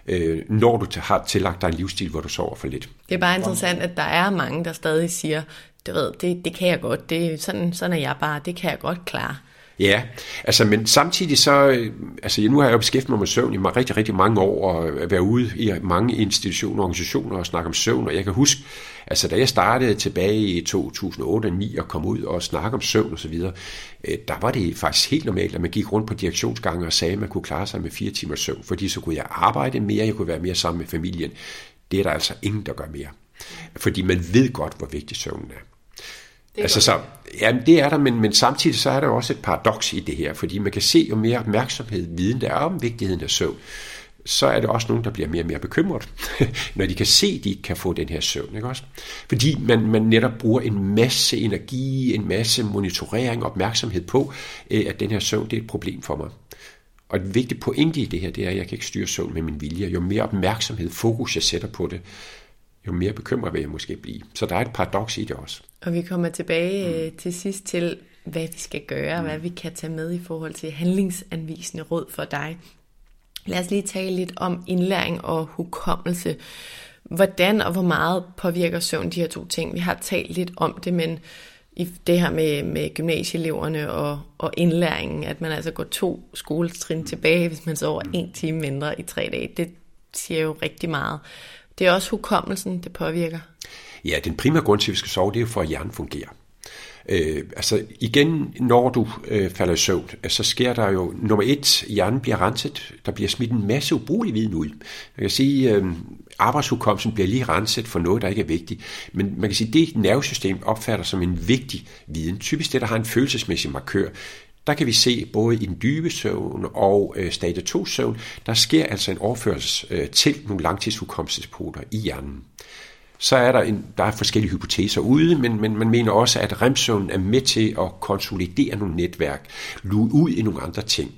øh, når du har tillagt dig en livsstil, hvor du sover for lidt. Det er bare interessant, at der er mange, der stadig siger, du ved, det, det kan jeg godt, det, sådan, sådan er jeg bare, det kan jeg godt klare. Ja, altså, men samtidig så, øh, altså nu har jeg jo beskæftiget mig med søvn i rigtig, rigtig mange år, og øh, været ude i mange institutioner og organisationer og snakke om søvn, og jeg kan huske, altså da jeg startede tilbage i 2008 og 2009 og kom ud og snakke om søvn og så videre, øh, der var det faktisk helt normalt, at man gik rundt på direktionsgange og sagde, at man kunne klare sig med fire timers søvn, fordi så kunne jeg arbejde mere, jeg kunne være mere sammen med familien. Det er der altså ingen, der gør mere. Fordi man ved godt, hvor vigtig søvnen er. Det altså så, ja, det er der, men, men samtidig så er der også et paradoks i det her, fordi man kan se, jo mere opmærksomhed, viden der er om vigtigheden af søvn, så er det også nogen, der bliver mere og mere bekymret, når de kan se, at de ikke kan få den her søvn. Ikke også? Fordi man, man netop bruger en masse energi, en masse monitorering og opmærksomhed på, øh, at den her søvn det er et problem for mig. Og et vigtigt pointe i det her, det er, at jeg kan ikke styre søvn med min vilje. Jo mere opmærksomhed, fokus jeg sætter på det, jo mere bekymret vil jeg måske blive. Så der er et paradoks i det også. Og vi kommer tilbage mm. til sidst til, hvad vi skal gøre, mm. hvad vi kan tage med i forhold til handlingsanvisende råd for dig. Lad os lige tale lidt om indlæring og hukommelse. Hvordan og hvor meget påvirker søvn de her to ting? Vi har talt lidt om det, men i det her med, med gymnasieeleverne og, og indlæringen, at man altså går to skoletrin tilbage, hvis man sover en time mindre i tre dage, det siger jo rigtig meget. Det er også hukommelsen, det påvirker. Ja, den primære grund til, at vi skal sove, det er for, at hjernen fungerer. Øh, altså igen, når du øh, falder i søvn, øh, så sker der jo, nummer et, hjernen bliver renset, der bliver smidt en masse ubrugelig viden ud. Man kan sige, øh, arbejdshukommelsen bliver lige renset for noget, der ikke er vigtigt. Men man kan sige, det nervesystem opfatter som en vigtig viden. Typisk det, der har en følelsesmæssig markør, der kan vi se både i den dybe søvn og øh, stadie 2 søvn, der sker altså en overførsel øh, til nogle langtidshukommelsespoter i hjernen. Så er der, en, der er forskellige hypoteser ude, men, men man mener også, at remsøvn er med til at konsolidere nogle netværk, luge ud i nogle andre ting.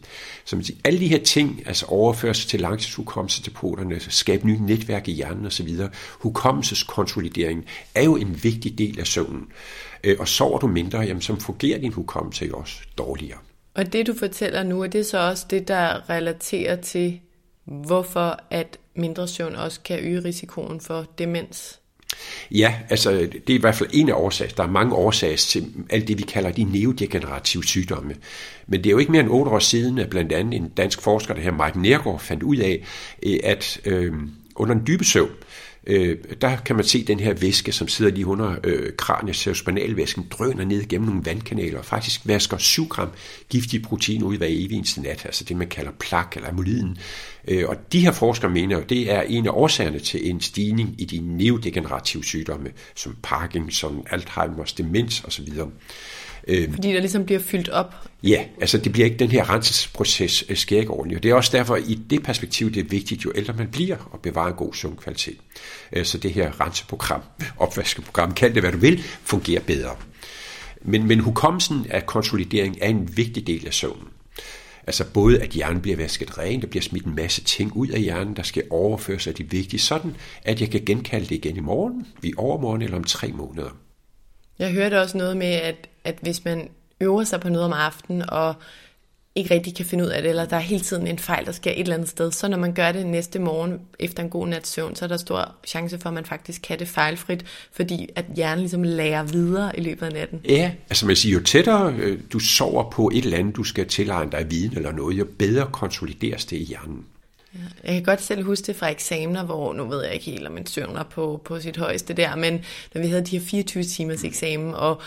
Så man siger, alle de her ting, altså overførsel til langtidshukommelse til poterne, skabe nye netværk i hjernen osv., hukommelseskonsolidering er jo en vigtig del af søvnen. Øh, og sover du mindre, jamen, så fungerer din hukommelse jo også dårligere. Og det du fortæller nu, er det så også det, der relaterer til, hvorfor at mindre søvn også kan øge risikoen for demens? Ja, altså det er i hvert fald en af årsager. Der er mange årsager til alt det, vi kalder de neodegenerative sygdomme. Men det er jo ikke mere end otte år siden, at blandt andet en dansk forsker, der her Mike Nergård, fandt ud af, øh, at øh, under en dybe søvn, øh, Øh, der kan man se den her væske, som sidder lige under øh, kranieospinalvæsken, drøner ned gennem nogle vandkanaler og faktisk vasker 7 gram giftige protein ud hver evig eneste nat, altså det man kalder plak eller amyliden. Øh, og de her forskere mener at det er en af årsagerne til en stigning i de neodegenerative sygdomme, som Parkinson, Alzheimer's, demens osv. Øh, Fordi der ligesom bliver fyldt op? Ja, altså det bliver ikke den her rensesproces øh, sker ikke ordentligt. Og det er også derfor, i det perspektiv, det er vigtigt, jo ældre man bliver, at bevare en god søvnkvalitet. Øh, så det her renseprogram, opvaskeprogram, kald det hvad du vil, fungerer bedre. Men, men hukommelsen af konsolidering er en vigtig del af søvnen. Altså både at hjernen bliver vasket ren, der bliver smidt en masse ting ud af hjernen, der skal overføres af de vigtige, sådan at jeg kan genkalde det igen i morgen, i overmorgen eller om tre måneder. Jeg hørte også noget med, at, at hvis man øver sig på noget om aftenen, og ikke rigtig kan finde ud af det, eller der er hele tiden en fejl, der sker et eller andet sted, så når man gør det næste morgen efter en god nats søvn, så er der stor chance for, at man faktisk kan det fejlfrit, fordi at hjernen ligesom lærer videre i løbet af natten. Ja, altså man siger, jo tættere øh, du sover på et eller andet, du skal tilegne dig viden eller noget, jo bedre konsolideres det i hjernen. Ja, jeg kan godt selv huske det fra eksamener, hvor nu ved jeg ikke helt, om man søvner på, på sit højeste der, men når vi havde de her 24 timers eksamen, og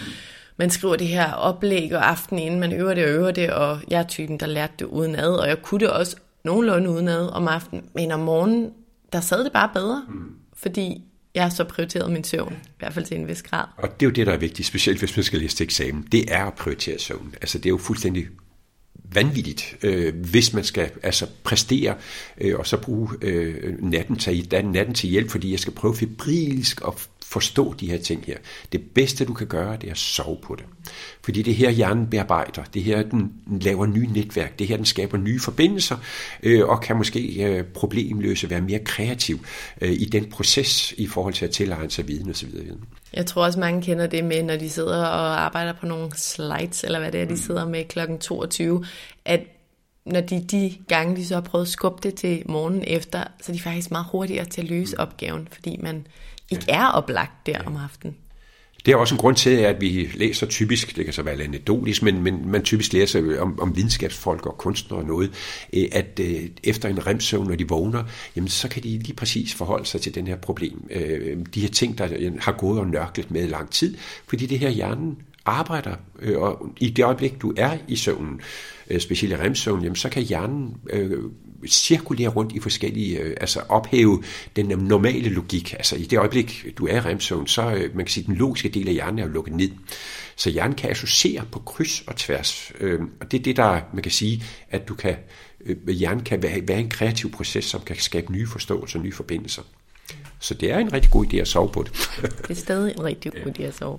man skriver det her oplæg og aften inden, man øver det og øver det, og jeg er typen, der lærte det udenad, og jeg kunne det også nogenlunde udenad om aftenen, men om morgenen, der sad det bare bedre, mm. fordi jeg har så prioriteret min søvn, i hvert fald til en vis grad. Og det er jo det, der er vigtigt, specielt hvis man skal læse til eksamen. Det er at prioritere søvn. Altså det er jo fuldstændig vanvittigt, øh, hvis man skal altså præstere øh, og så bruge øh, natten, til, natten til hjælp, fordi jeg skal prøve febrilsk at forstå de her ting her. Det bedste, du kan gøre, det er at sove på det. Fordi det her, hjernen bearbejder. Det her, den laver nye netværk. Det her, den skaber nye forbindelser, øh, og kan måske øh, problemløse, være mere kreativ øh, i den proces i forhold til at tilegne sig viden osv. Jeg tror også, mange kender det med, når de sidder og arbejder på nogle slides, eller hvad det er, de mm. sidder med klokken 22, at når de de gange, de så har prøvet at skubbe det til morgenen efter, så er de faktisk meget hurtigere til at løse mm. opgaven, fordi man ikke er oplagt der ja. om aftenen. Det er også en grund til, at vi læser typisk, det kan så være anekdotisk, men, men man typisk læser om, om videnskabsfolk og kunstnere og noget, øh, at øh, efter en remsøvn, når de vågner, jamen så kan de lige præcis forholde sig til den her problem. Øh, de her ting, der har gået og nørklet med lang tid, fordi det her hjernen arbejder, og i det øjeblik, du er i søvnen, specielt i remsøvn, jamen så kan hjernen cirkulere rundt i forskellige, øh, altså ophæve den normale logik. Altså i det øjeblik, du er i remsøvn, så øh, man kan sige, den logiske del af hjernen er jo lukket ned. Så hjernen kan associere på kryds og tværs. Øh, og det er det, der man kan sige, at du kan, hjernen kan være, være en kreativ proces, som kan skabe nye forståelser og nye forbindelser. Så det er en rigtig god idé at sove på det. det er stadig en rigtig god idé at sove.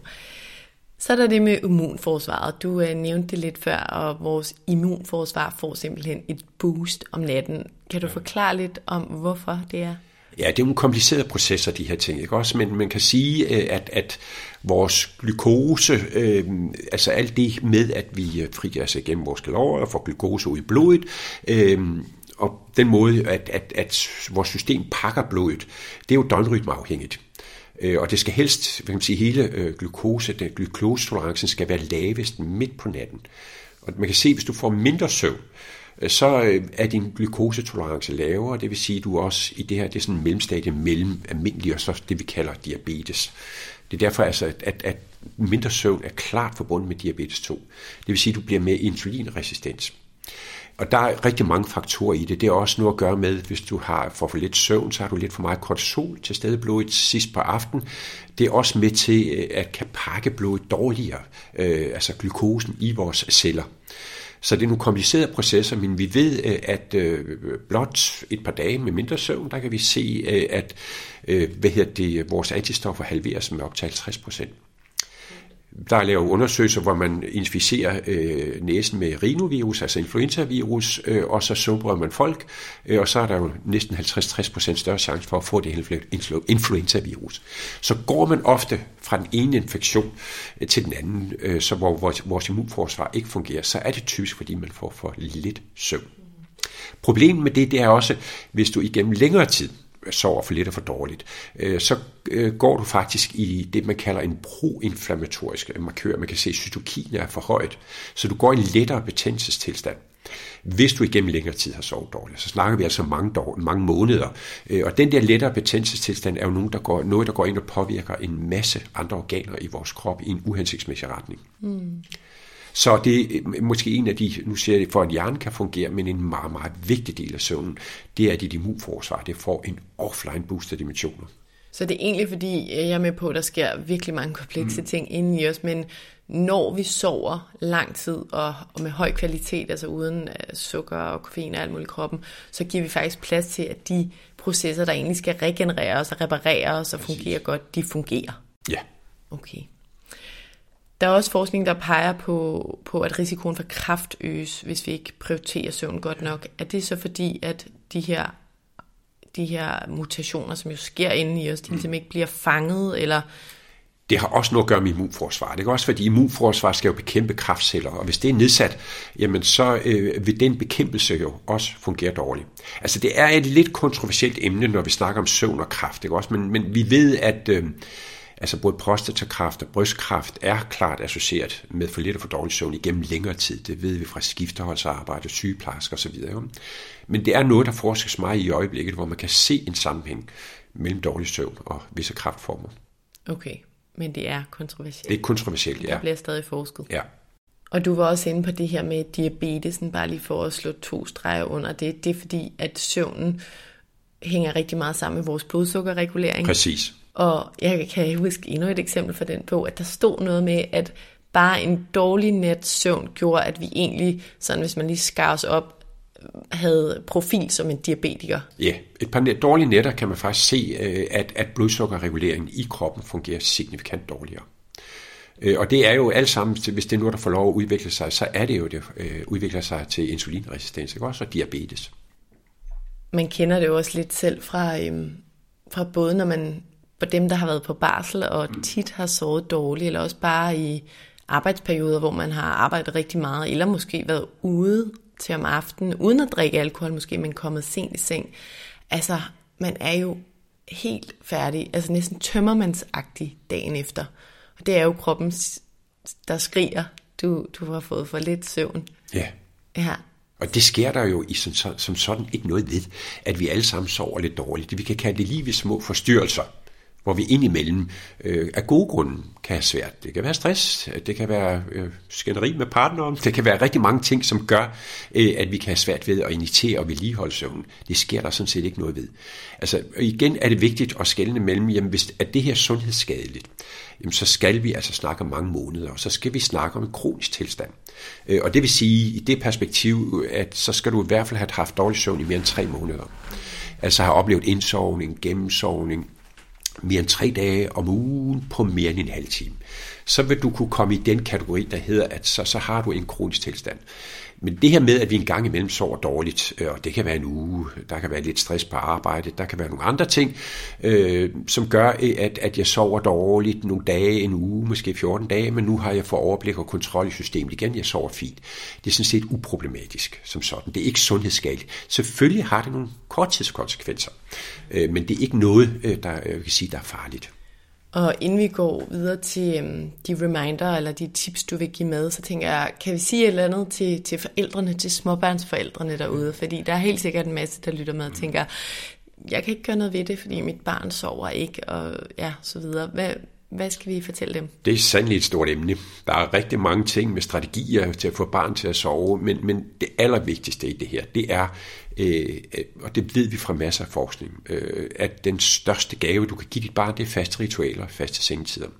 Så er der det med immunforsvaret. Du øh, nævnte det lidt før, og vores immunforsvar får simpelthen et boost om natten. Kan du forklare lidt om, hvorfor det er? Ja, det er nogle komplicerede processer, de her ting, ikke også? Men man kan sige, øh, at, at vores glukose, øh, altså alt det med, at vi øh, frigør os igennem vores kalorier og får glukose ud i blodet, øh, og den måde, at, at, at vores system pakker blodet, det er jo døgnrytmeafhængigt. Øh, og det skal helst, hvad kan man sige, hele øh, glukose, den glukosetolerancen skal være lavest midt på natten. Og man kan se, hvis du får mindre søvn, øh, så øh, er din glukosetolerance lavere, det vil sige, at du også i det her, det er sådan en mellemstadie mellem almindelig og så det, vi kalder diabetes. Det er derfor altså, at, at mindre søvn er klart forbundet med diabetes 2. Det vil sige, at du bliver mere insulinresistent. Og der er rigtig mange faktorer i det. Det er også noget at gøre med, hvis du har for for lidt søvn, så har du lidt for meget kortisol til stede i blodet sidst på aften. Det er også med til øh, at kan pakke blodet dårligere, øh, altså glukosen i vores celler. Så det er nogle komplicerede processer, men vi ved, øh, at øh, blot et par dage med mindre søvn, der kan vi se, at hvad hedder det, vores antistoffer halveres med op til 50 procent. Der er lavet undersøgelser, hvor man inficerer øh, næsen med rhinovirus, altså influenzavirus, øh, og så sumper man folk, øh, og så er der jo næsten 50-60% større chance for at få det influenzavirus. Så går man ofte fra den ene infektion øh, til den anden, øh, så hvor vores, vores immunforsvar ikke fungerer, så er det typisk, fordi man får for lidt søvn. Problemet med det, det er også, hvis du igennem længere tid sover for lidt og for dårligt, øh, så øh, går du faktisk i det, man kalder en proinflammatorisk markør. Man kan se, at cytokiner er for højt, så du går i en lettere betændelsestilstand. Hvis du igennem længere tid har sovet dårligt, så snakker vi altså mange, dår, mange måneder. Øh, og den der lettere betændelsestilstand er jo noget der, går, noget, der går ind og påvirker en masse andre organer i vores krop i en uhensigtsmæssig retning. Mm. Så det er måske en af de, nu siger jeg det, for at hjernen kan fungere, men en meget, meget vigtig del af søvnen, det er, at dit immunforsvar det får en offline booster dimensioner. Så det er egentlig fordi, jeg er med på, at der sker virkelig mange komplekse mm. ting inde i os, men når vi sover lang tid og, og med høj kvalitet, altså uden uh, sukker og koffein og alt muligt i kroppen, så giver vi faktisk plads til, at de processer, der egentlig skal regenerere os og reparere os og fungere godt, de fungerer. Ja. Okay. Der er også forskning, der peger på, på, at risikoen for kræft øges, hvis vi ikke prioriterer søvn godt nok. Er det så fordi, at de her, de her mutationer, som jo sker inde i os, de ligesom ikke bliver fanget, eller det har også noget at gøre med immunforsvar. Det er også fordi immunforsvar skal jo bekæmpe kraftceller, og hvis det er nedsat, jamen så øh, vil den bekæmpelse jo også fungere dårligt. Altså det er et lidt kontroversielt emne, når vi snakker om søvn og kraft, ikke også? Men, men vi ved, at øh, Altså både prostatakræft og brystkræft er klart associeret med for lidt og for dårlig søvn igennem længere tid. Det ved vi fra skifteholdsarbejde, sygeplejersker osv. Men det er noget, der forskes meget i øjeblikket, hvor man kan se en sammenhæng mellem dårlig søvn og visse kræftformer. Okay, men det er kontroversielt. Det er kontroversielt, ja. Det bliver stadig forsket. Ja. Og du var også inde på det her med diabetesen, bare lige for at slå to streger under det. Det er fordi, at søvnen hænger rigtig meget sammen med vores blodsukkerregulering. Præcis. Og jeg kan huske endnu et eksempel fra den på, at der stod noget med, at bare en dårlig nat søvn gjorde, at vi egentlig, sådan hvis man lige skar os op, havde profil som en diabetiker. Ja, et par dårlige nætter kan man faktisk se, øh, at, at blodsukkerreguleringen i kroppen fungerer signifikant dårligere. Øh, og det er jo alt sammen, hvis det er noget, der får lov at udvikle sig, så er det jo, det øh, udvikler sig til insulinresistens, ikke? også og diabetes. Man kender det jo også lidt selv fra, øhm, fra både når man for dem, der har været på barsel og tit har sovet dårligt, eller også bare i arbejdsperioder, hvor man har arbejdet rigtig meget, eller måske været ude til om aftenen, uden at drikke alkohol måske, men kommet sent i seng. Altså, man er jo helt færdig, altså næsten tømmermandsagtig dagen efter. Og det er jo kroppen, der skriger, du, du har fået for lidt søvn. Ja. Ja. Og det sker der jo i som, som sådan ikke noget ved, at vi alle sammen sover lidt dårligt. Vi kan kalde det lige ved små forstyrrelser hvor vi indimellem øh, af gode grunde kan have svært. Det kan være stress, det kan være øh, skænderi med partneren, det kan være rigtig mange ting, som gør, øh, at vi kan have svært ved at initiere og vedligeholde søvn. Det sker der sådan set ikke noget ved. Altså igen er det vigtigt at skelne mellem, jamen hvis er det her sundhedsskadeligt, jamen så skal vi altså snakke om mange måneder, og så skal vi snakke om en kronisk tilstand. Øh, og det vil sige, i det perspektiv, at så skal du i hvert fald have haft dårlig søvn i mere end tre måneder. Altså har oplevet indsovning, gennemsovning, mere end tre dage om ugen på mere end en halv time, så vil du kunne komme i den kategori, der hedder, at så, så har du en kronisk tilstand. Men det her med, at vi en gang imellem sover dårligt, øh, og det kan være en uge, der kan være lidt stress på arbejde, der kan være nogle andre ting, øh, som gør, at, at jeg sover dårligt nogle dage, en uge, måske 14 dage, men nu har jeg fået overblik og kontrol i systemet igen, jeg sover fint. Det er sådan set uproblematisk som sådan. Det er ikke sundhedsskadeligt. Selvfølgelig har det nogle korttidskonsekvenser, øh, men det er ikke noget, øh, der, jeg kan sige, der er farligt. Og inden vi går videre til um, de reminder eller de tips, du vil give med, så tænker jeg, kan vi sige et eller andet til, til forældrene, til småbørnsforældrene derude? Fordi der er helt sikkert en masse, der lytter med og tænker, jeg kan ikke gøre noget ved det, fordi mit barn sover ikke, og ja, så videre. Hvad, hvad skal vi fortælle dem? Det er sandelig et stort emne. Der er rigtig mange ting med strategier til at få barn til at sove, men, men det allervigtigste i det her, det er, øh, og det ved vi fra masser af forskning, øh, at den største gave, du kan give dit barn, det er faste ritualer, faste sengetider. Øh,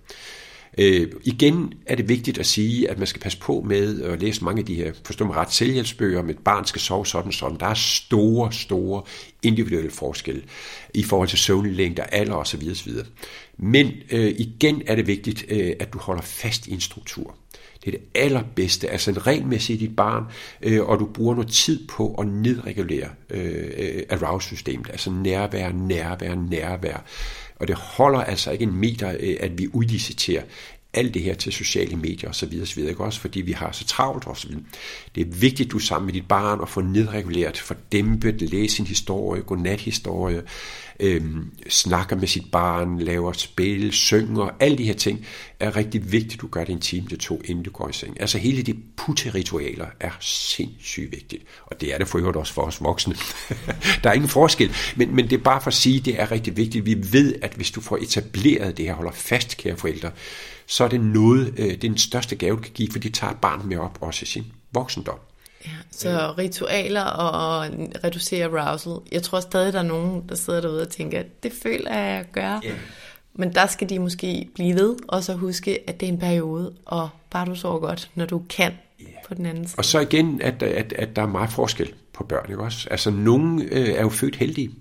Øh, igen er det vigtigt at sige, at man skal passe på med at læse mange af de her, forstå mig ret, selvhjælpsbøger om et barn skal sove sådan sådan. Der er store, store individuelle forskelle i forhold til søvnlængder, alder osv. osv. Men øh, igen er det vigtigt, øh, at du holder fast i en struktur. Det er det allerbedste, altså en regelmæssigt dit barn, øh, og du bruger noget tid på at nedregulere øh, øh arouse-systemet, altså nærvær, nærvær, nærvær. Og det holder altså ikke en meter, øh, at vi udliciterer alt det her til sociale medier osv. osv. Ikke? Også fordi vi har så travlt osv. Det er vigtigt, at du er sammen med dit barn og får nedreguleret, få dæmpet, læse en historie, godnathistorie, øhm, snakker med sit barn, laver spil, synger, alle de her ting er rigtig vigtigt, du gør det en time til to, inden du går i seng. Altså hele de putteritualer er sindssygt vigtigt, og det er det for øvrigt også for os voksne. der er ingen forskel, men, men det er bare for at sige, at det er rigtig vigtigt. Vi ved, at hvis du får etableret det her, holder fast, kære forældre, så er det noget, øh, det er den største gave, du kan give, for de tager barnet med op også i sin voksendom. Ja, så ritualer og reducere arousal. Jeg tror stadig, der er nogen, der sidder derude og tænker, at det føler jeg at gøre. Yeah. Men der skal de måske blive ved, og så huske, at det er en periode, og bare du sover godt, når du kan yeah. på den anden side. Og så igen, at, at, at der er meget forskel på børn, ikke også? Altså, nogen øh, er jo født heldige,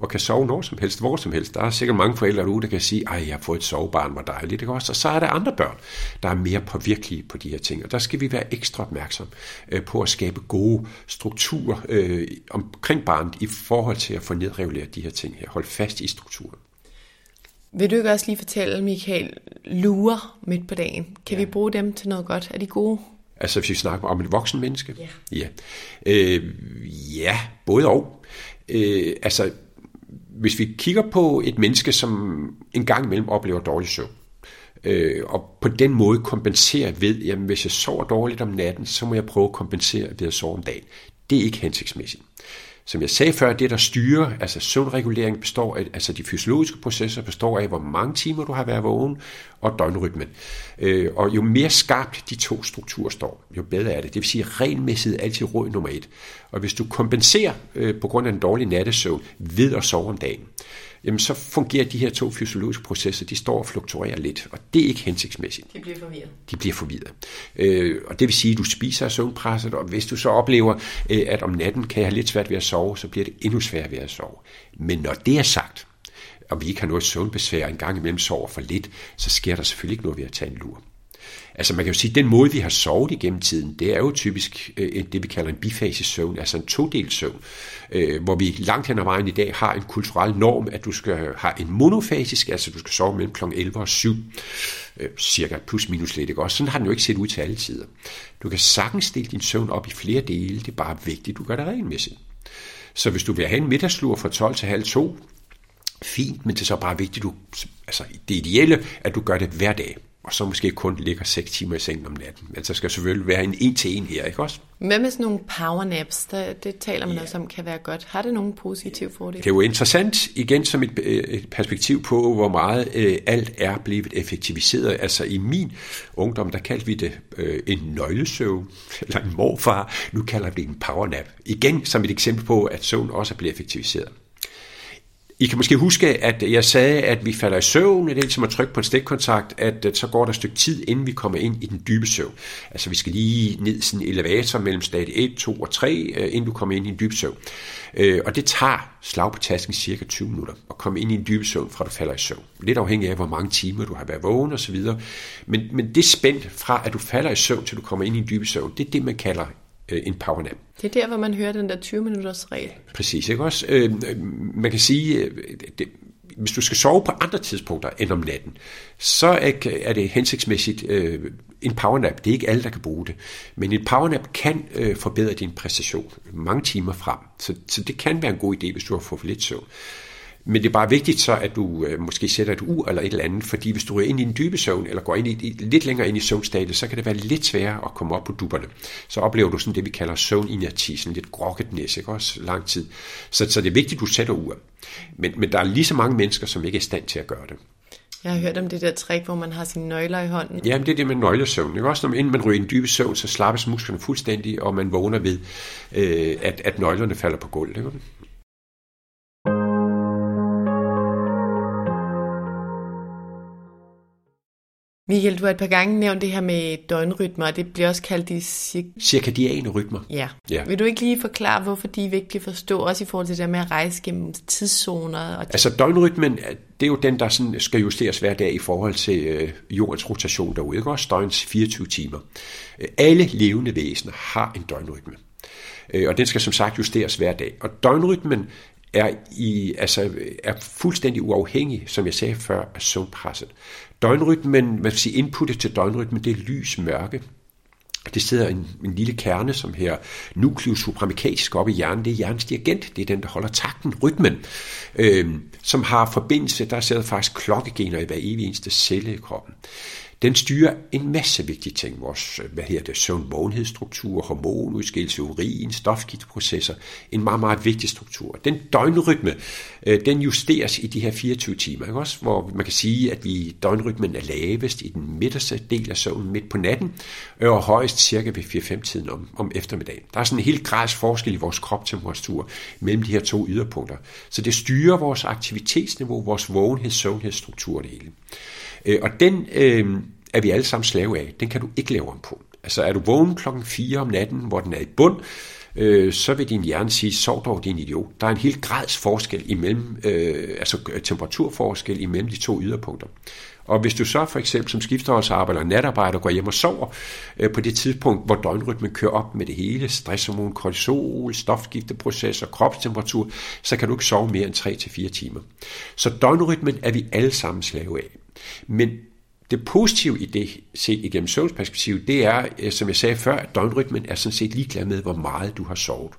og kan sove når som helst, hvor som helst. Der er sikkert mange forældre derude, der kan sige, ej, jeg har fået et sovebarn, hvor dejligt, ikke også? Og så er der andre børn, der er mere påvirkelige på de her ting, og der skal vi være ekstra opmærksom øh, på at skabe gode strukturer øh, omkring barnet i forhold til at få nedreguleret de her ting her. Hold fast i strukturen. Vil du ikke også lige fortælle, Michael, lurer midt på dagen? Kan ja. vi bruge dem til noget godt? Er de gode? Altså hvis vi snakker om et voksen menneske? Ja. Ja, øh, ja både og. Øh, altså hvis vi kigger på et menneske, som en gang imellem oplever dårlig søvn, øh, og på den måde kompenserer ved, jamen hvis jeg sover dårligt om natten, så må jeg prøve at kompensere ved at sove om dagen. Det er ikke hensigtsmæssigt. Som jeg sagde før, det der styrer, altså søvnregulering består af, altså de fysiologiske processer består af, hvor mange timer du har været vågen, og døgnrytmen. Øh, og jo mere skarpt de to strukturer står, jo bedre er det. Det vil sige, at regelmæssigt er altid råd nummer et. Og hvis du kompenserer øh, på grund af en dårlig nattesøvn ved at sove om dagen, jamen så fungerer de her to fysiologiske processer, de står og fluktuerer lidt, og det er ikke hensigtsmæssigt. De bliver forvirret. De bliver forvirret. Øh, og det vil sige, at du spiser af søvnpresset, og hvis du så oplever, øh, at om natten kan jeg have lidt svært ved at sove, så bliver det endnu sværere ved at sove. Men når det er sagt, og vi ikke har noget søvnbesvær, en gang imellem sover for lidt, så sker der selvfølgelig ikke noget ved at tage en lur. Altså man kan jo sige, at den måde, vi har sovet igennem tiden, det er jo typisk øh, det, vi kalder en bifasisk søvn, altså en todelt søvn, øh, hvor vi langt hen ad vejen i dag har en kulturel norm, at du skal have en monofasisk, altså du skal sove mellem kl. 11 og 7, øh, cirka plus minus lidt, ikke også? Sådan har den jo ikke set ud til alle tider. Du kan sagtens dele din søvn op i flere dele, det er bare vigtigt, du gør det regelmæssigt. Så hvis du vil have en middagslur fra 12 til halv 2, fint, men det er så bare vigtigt, du, altså det ideelle, at du gør det hver dag og så måske kun ligger 6 timer i sengen om natten. Men så skal selvfølgelig være en en til en her, ikke også? Hvad med sådan nogle powernaps? Der, det taler man ja. også om kan være godt. Har det nogle positive fordele? Det er jo interessant igen som et, øh, et perspektiv på, hvor meget øh, alt er blevet effektiviseret. Altså i min ungdom, der kaldte vi det øh, en nøglesøvn, eller en morfar. Nu kalder vi det en powernap. Igen som et eksempel på, at søvn også er blevet effektiviseret. I kan måske huske, at jeg sagde, at vi falder i søvn, det er ligesom at trykke på en stikkontakt, at øh, så går der et stykke tid, inden vi kommer ind i den dybe søvn. Altså vi skal lige ned i sådan en elevator mellem stadie 1, 2 og 3, øh, inden du kommer ind i en dyb søvn. Øh, og det tager slag på tasken cirka 20 minutter at komme ind i en dyb søvn, fra du falder i søvn. Lidt afhængig af, hvor mange timer du har været vågen osv. Men, men det spændt fra, at du falder i søvn, til du kommer ind i en dyb søvn, det er det, man kalder øh, en powernap. Det er der, hvor man hører den der 20 minutters regel. Præcis, ikke også? Øh, man kan sige, øh, det, hvis du skal sove på andre tidspunkter end om natten, så er det hensigtsmæssigt øh, en powernap. Det er ikke alle, der kan bruge det. Men en powernap kan øh, forbedre din præstation mange timer frem. Så, så det kan være en god idé, hvis du har fået for lidt søvn. Men det er bare vigtigt så, at du øh, måske sætter et ur eller et eller andet, fordi hvis du er ind i en dybe søvn, eller går ind i, lidt længere ind i søvnstadiet, så kan det være lidt sværere at komme op på dupperne. Så oplever du sådan det, vi kalder søvninerti, sådan lidt grokket næs, ikke også lang tid. Så, så det er vigtigt, at du sætter ur. Men, men der er lige så mange mennesker, som ikke er i stand til at gøre det. Jeg har hørt om det der trick, hvor man har sine nøgler i hånden. Jamen, det er det med nøglesøvn. Ikke? Også når man, inden man ryger i en dybe søvn, så slappes musklerne fuldstændig, og man vågner ved, øh, at, at nøglerne falder på gulvet. Ikke? Michael, du har et par gange nævnt det her med døgnrytmer, og det bliver også kaldt de cir- Cirkadiane rytmer. Ja. Ja. Vil du ikke lige forklare, hvorfor de er vigtige at forstå, også i forhold til det der med at rejse gennem tidszoner? Og Altså døgnrytmen, det er jo den, der sådan skal justeres hver dag i forhold til øh, jordens rotation derude. Ikke? Også døgns 24 timer. Øh, Alle levende væsener har en døgnrytme. Øh, Og den skal som sagt justeres hver dag. Og døgnrytmen er, i, altså, er fuldstændig uafhængig, som jeg sagde før, af søvnpresset. Døgnrytmen, man vil sige inputtet til døgnrytmen, det er lys, mørke, det sidder en, en lille kerne, som her nucleus suprammicales oppe i hjernen. Det er hjernens dirigent. Det er den, der holder takten, rytmen, øh, som har forbindelse. Der sidder faktisk klokkegener i hver evig eneste celle i kroppen. Den styrer en masse vigtige ting. Vores, øh, hvad hedder det, søvn-vågenhedsstruktur, hormonudskillelse, urin, stofskifteprocesser. En meget, meget vigtig struktur. Den døgnrytme, øh, den justeres i de her 24 timer. Ikke også? Hvor man kan sige, at vi døgnrytmen er lavest i den midterste del af søvnen midt på natten, og højst cirka ved 4-5 tiden om, om eftermiddagen. Der er sådan en helt grads forskel i vores kroptemperatur mellem de her to yderpunkter. Så det styrer vores aktivitetsniveau, vores vågenheds, søvnhedsstruktur det hele. Øh, og den øh, er vi alle sammen slave af. Den kan du ikke lave om på. Altså er du vågen klokken 4 om natten, hvor den er i bund, øh, så vil din hjerne sige, sov dog din idiot. Der er en helt grads forskel imellem, øh, altså øh, temperaturforskel imellem de to yderpunkter. Og hvis du så for eksempel som skifteholdsarbejder eller natarbejder går hjem og sover øh, på det tidspunkt, hvor døgnrytmen kører op med det hele, stresshormon, kortisol, stofskifteprocesser, kropstemperatur, så kan du ikke sove mere end 3-4 timer. Så døgnrytmen er vi alle sammen slave af. Men det positive i det, set igennem søvnsperspektiv, det er, øh, som jeg sagde før, at døgnrytmen er sådan set ligeglad med, hvor meget du har sovet.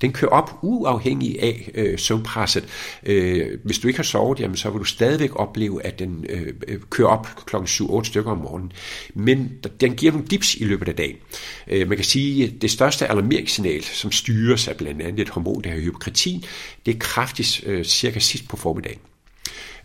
Den kører op uafhængig af øh, søvnpresset. Øh, hvis du ikke har sovet, jamen, så vil du stadigvæk opleve, at den øh, øh kører op kl. 7-8 stykker om morgenen. Men den giver nogle dips i løbet af dagen. Øh, man kan sige, at det største alarmeringssignal, som styres af blandt andet et hormon, der hedder hypokretin, det er kraftigt øh, cirka sidst på formiddagen.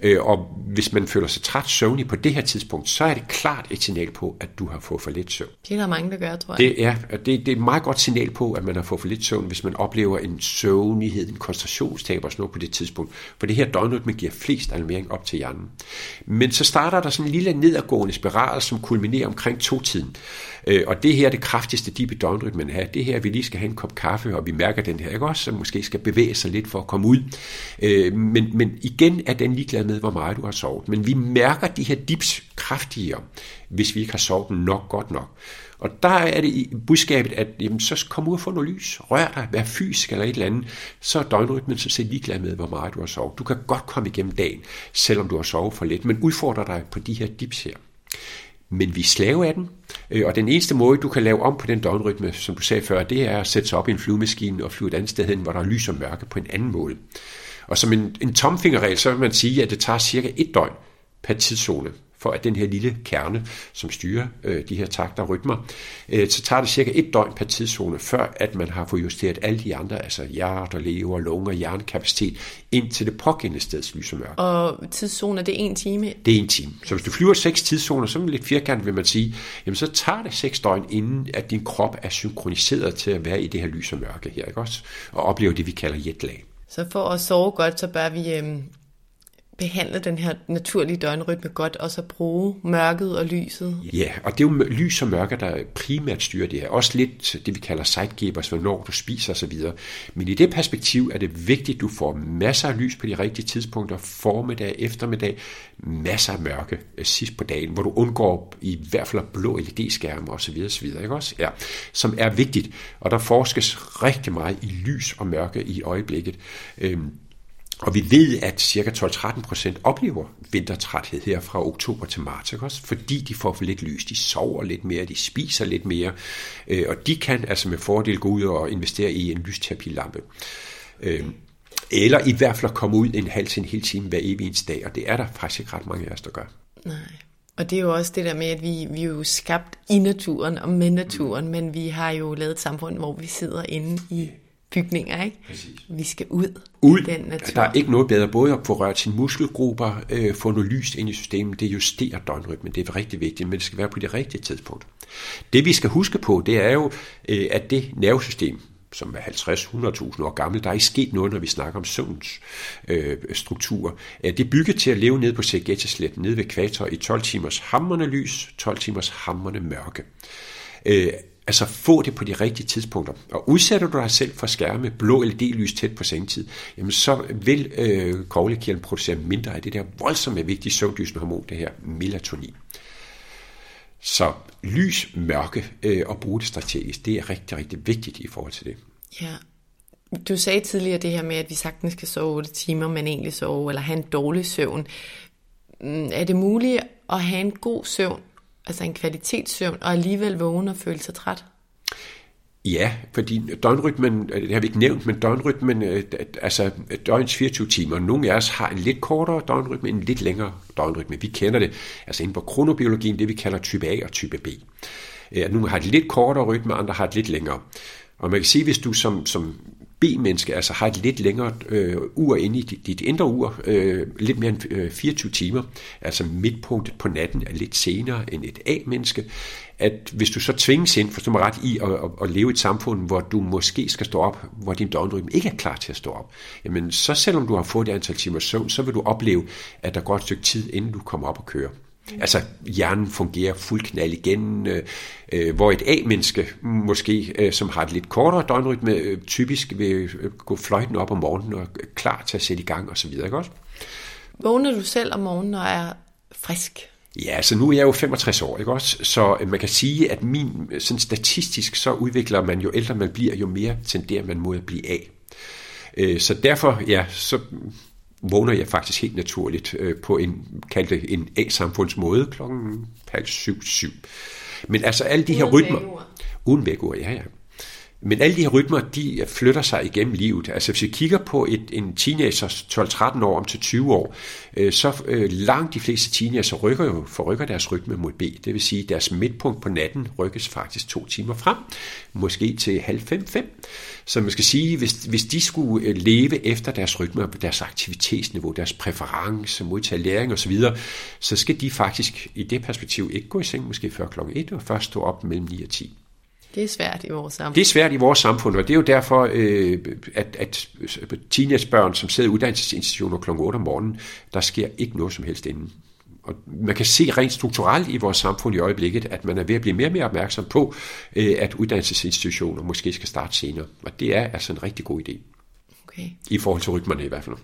Øh, og hvis man føler sig træt søvnig på det her tidspunkt, så er det klart et signal på, at du har fået for lidt søvn. Det er der mange, der gør, tror jeg. Det er, det, det er et meget godt signal på, at man har fået for lidt søvn, hvis man oplever en søvnighed, en koncentrationstab og sådan noget på det tidspunkt. For det her døgnrytme giver flest alarmering op til hjernen. Men så starter der sådan en lille nedadgående spiral, som kulminerer omkring to-tiden. Øh, og det her er det kraftigste dip i døgnrytmen her. Det her, at vi lige skal have en kop kaffe, og vi mærker den her, ikke også? Så måske skal bevæge sig lidt for at komme ud. Øh, men, men igen er den ligeglad med, hvor meget du har sovet. Men vi mærker de her dips kraftigere, hvis vi ikke har sovet nok godt nok. Og der er det i budskabet, at jamen, så kom ud og få noget lys. Rør dig, vær fysisk eller et eller andet. Så er døgnrytmen så set ligeglad med, hvor meget du har sovet. Du kan godt komme igennem dagen, selvom du har sovet for lidt, men udfordrer dig på de her dips her. Men vi er slave af den, øh, og den eneste måde, du kan lave om på den døgnrytme, som du sagde før, det er at sætte sig op i en flyvemaskine og flyve et andet sted hen, hvor der er lys og mørke på en anden måde. Og som en, en tomfingerregel, så vil man sige, at det tager cirka et døgn per tidszone, for at den her lille kerne, som styrer øh, de her takter og rytmer, øh, så tager det cirka et døgn per tidszone, før at man har fået justeret alle de andre, altså hjerter, lever, lunger, hjernekapacitet, ind til det pågældende steds lys og mørke. Og tidszoner, det er en time? Det er en time. Så hvis du flyver seks tidszoner, så lidt firkantet vil man sige, jamen så tager det seks døgn, inden at din krop er synkroniseret til at være i det her lys og mørke her, ikke også? Og opleve det, vi kalder jetlag. Så for at sove godt, så bør vi øhm, behandle den her naturlige døgnrytme godt, og så bruge mørket og lyset. Ja, og det er jo lys og mørke, der primært styrer det her. Også lidt det, vi kalder sightgivers, hvornår du spiser osv. Men i det perspektiv er det vigtigt, at du får masser af lys på de rigtige tidspunkter, formiddag, eftermiddag, masser af mørke øh, sidst på dagen, hvor du undgår i hvert fald blå LED-skærme osv. osv. Ikke også? Ja, som er vigtigt. Og der forskes rigtig meget i lys og mørke i øjeblikket. Øhm, og vi ved, at ca. 12-13% oplever vintertræthed her fra oktober til marts, ikke også? fordi de får for lidt lys, de sover lidt mere, de spiser lidt mere, øh, og de kan altså med fordel gå ud og investere i en lysterapilampe. Øh, eller i hvert fald komme ud en halv til en hel time hver evig eneste dag, og det er der faktisk ikke ret mange af os, der gør. Nej. Og det er jo også det der med, at vi, vi er jo skabt i naturen og med naturen, mm. men vi har jo lavet et samfund, hvor vi sidder inde i bygninger, ikke? Præcis. Vi skal ud, ud. i den natur. Der er ikke noget bedre, både at få rørt sine muskelgrupper, øh, få noget lys ind i systemet, det justerer døgnrytmen, det er rigtig vigtigt, men det skal være på det rigtige tidspunkt. Det vi skal huske på, det er jo, øh, at det nervesystem, som er 50-100.000 år gammel, der er ikke sket noget, når vi snakker om søvns øh, struktur. Det er bygget til at leve ned på Serengeti-sletten, nede ved ekvator i 12 timers hammerne lys, 12 timers hammerne mørke. Øh, altså få det på de rigtige tidspunkter. Og udsætter du dig selv for skærme, blå LED-lys tæt på sengetid, jamen så vil øh, koglekirlen producere mindre af det der voldsomme vigtige søvndysende hormon, det her melatonin. Så lys, mørke øh, og bruge det strategisk, det er rigtig, rigtig vigtigt i forhold til det. Ja. Du sagde tidligere det her med, at vi sagtens skal sove 8 timer, men egentlig sove, eller have en dårlig søvn. Mm, er det muligt at have en god søvn, altså en kvalitetssøvn, og alligevel vågne og føle sig træt? Ja, fordi døgnrytmen, øh, det har vi ikke nævnt, men døgnrytmen, øh, altså øh, døgns 24 timer, nogle af os har en lidt kortere døgnrytme, en lidt længere døgnrytme. Vi kender det, altså inden for kronobiologien, det vi kalder type A og type B. Nogle har et lidt kortere rytme, andre har et lidt længere. Og man kan sige, hvis du som, som B-menneske altså har et lidt længere øh, ur inde i dit, dit indre ur, øh, lidt mere end øh, 24 timer, altså midtpunktet på natten er lidt senere end et A-menneske, at hvis du så tvinges ind, forstår mig ret, i at, at, at leve i et samfund, hvor du måske skal stå op, hvor din døgnrytme ikke er klar til at stå op, jamen så selvom du har fået det antal timer søvn, så vil du opleve, at der går et stykke tid, inden du kommer op og kører. Altså hjernen fungerer fuld knald igen, øh, øh, hvor et A-menneske måske, øh, som har et lidt kortere døgnrytme, øh, typisk vil øh, gå fløjten op om morgenen og er klar til at sætte i gang osv. Ikke også? Vågner du selv om morgenen og er frisk? Ja, så nu er jeg jo 65 år, ikke også? Så øh, man kan sige, at min, sådan statistisk, så udvikler man jo ældre man bliver, jo mere tenderer man mod at blive af. Så derfor, ja, så vågner jeg faktisk helt naturligt øh, på en, kaldte en A-samfundsmåde klokken halv syv, syv. Men altså alle de her uden rytmer... Uden vækord, ja, ja. Men alle de her rytmer, de flytter sig igennem livet. Altså hvis vi kigger på et, en teenager 12-13 år om til 20 år, øh, så øh, langt de fleste teenager rykker jo, forrykker deres rytme mod B. Det vil sige, at deres midtpunkt på natten rykkes faktisk to timer frem, måske til halv fem, fem. Så man skal sige, hvis, hvis de skulle øh, leve efter deres rytme, deres aktivitetsniveau, deres præference, modtage læring osv., så skal de faktisk i det perspektiv ikke gå i seng måske før klokken 1 og først stå op mellem 9 og 10. Det er svært i vores samfund. Det er svært i vores samfund, og det er jo derfor, øh, at, at teenagebørn, som sidder i uddannelsesinstitutioner kl. 8 om morgenen, der sker ikke noget som helst inden. Og man kan se rent strukturelt i vores samfund i øjeblikket, at man er ved at blive mere og mere opmærksom på, øh, at uddannelsesinstitutioner måske skal starte senere. Og det er altså en rigtig god idé. Okay. I forhold til rytmerne i hvert fald.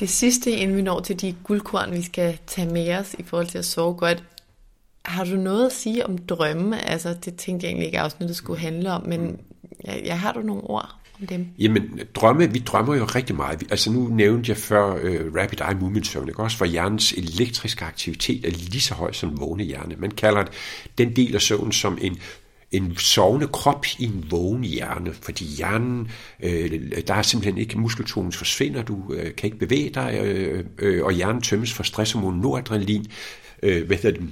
Det sidste, inden vi når til de guldkorn, vi skal tage med os i forhold til at sove godt, har du noget at sige om drømme? Altså, det tænkte jeg egentlig ikke afsnittet skulle handle om, men ja, ja, har du nogle ord om dem? Jamen, drømme, vi drømmer jo rigtig meget. Altså, nu nævnte jeg før uh, rapid eye movement søvn, ikke? også for hjernens elektriske aktivitet er lige så høj som vågne hjerne. Man kalder den del af søvn som en en sovende krop i en vågen hjerne, fordi hjernen, øh, der er simpelthen ikke, muskeltonen forsvinder, du øh, kan ikke bevæge dig, øh, øh, og hjernen tømmes for stresshormon noradrenalin, øh, hvad hedder det,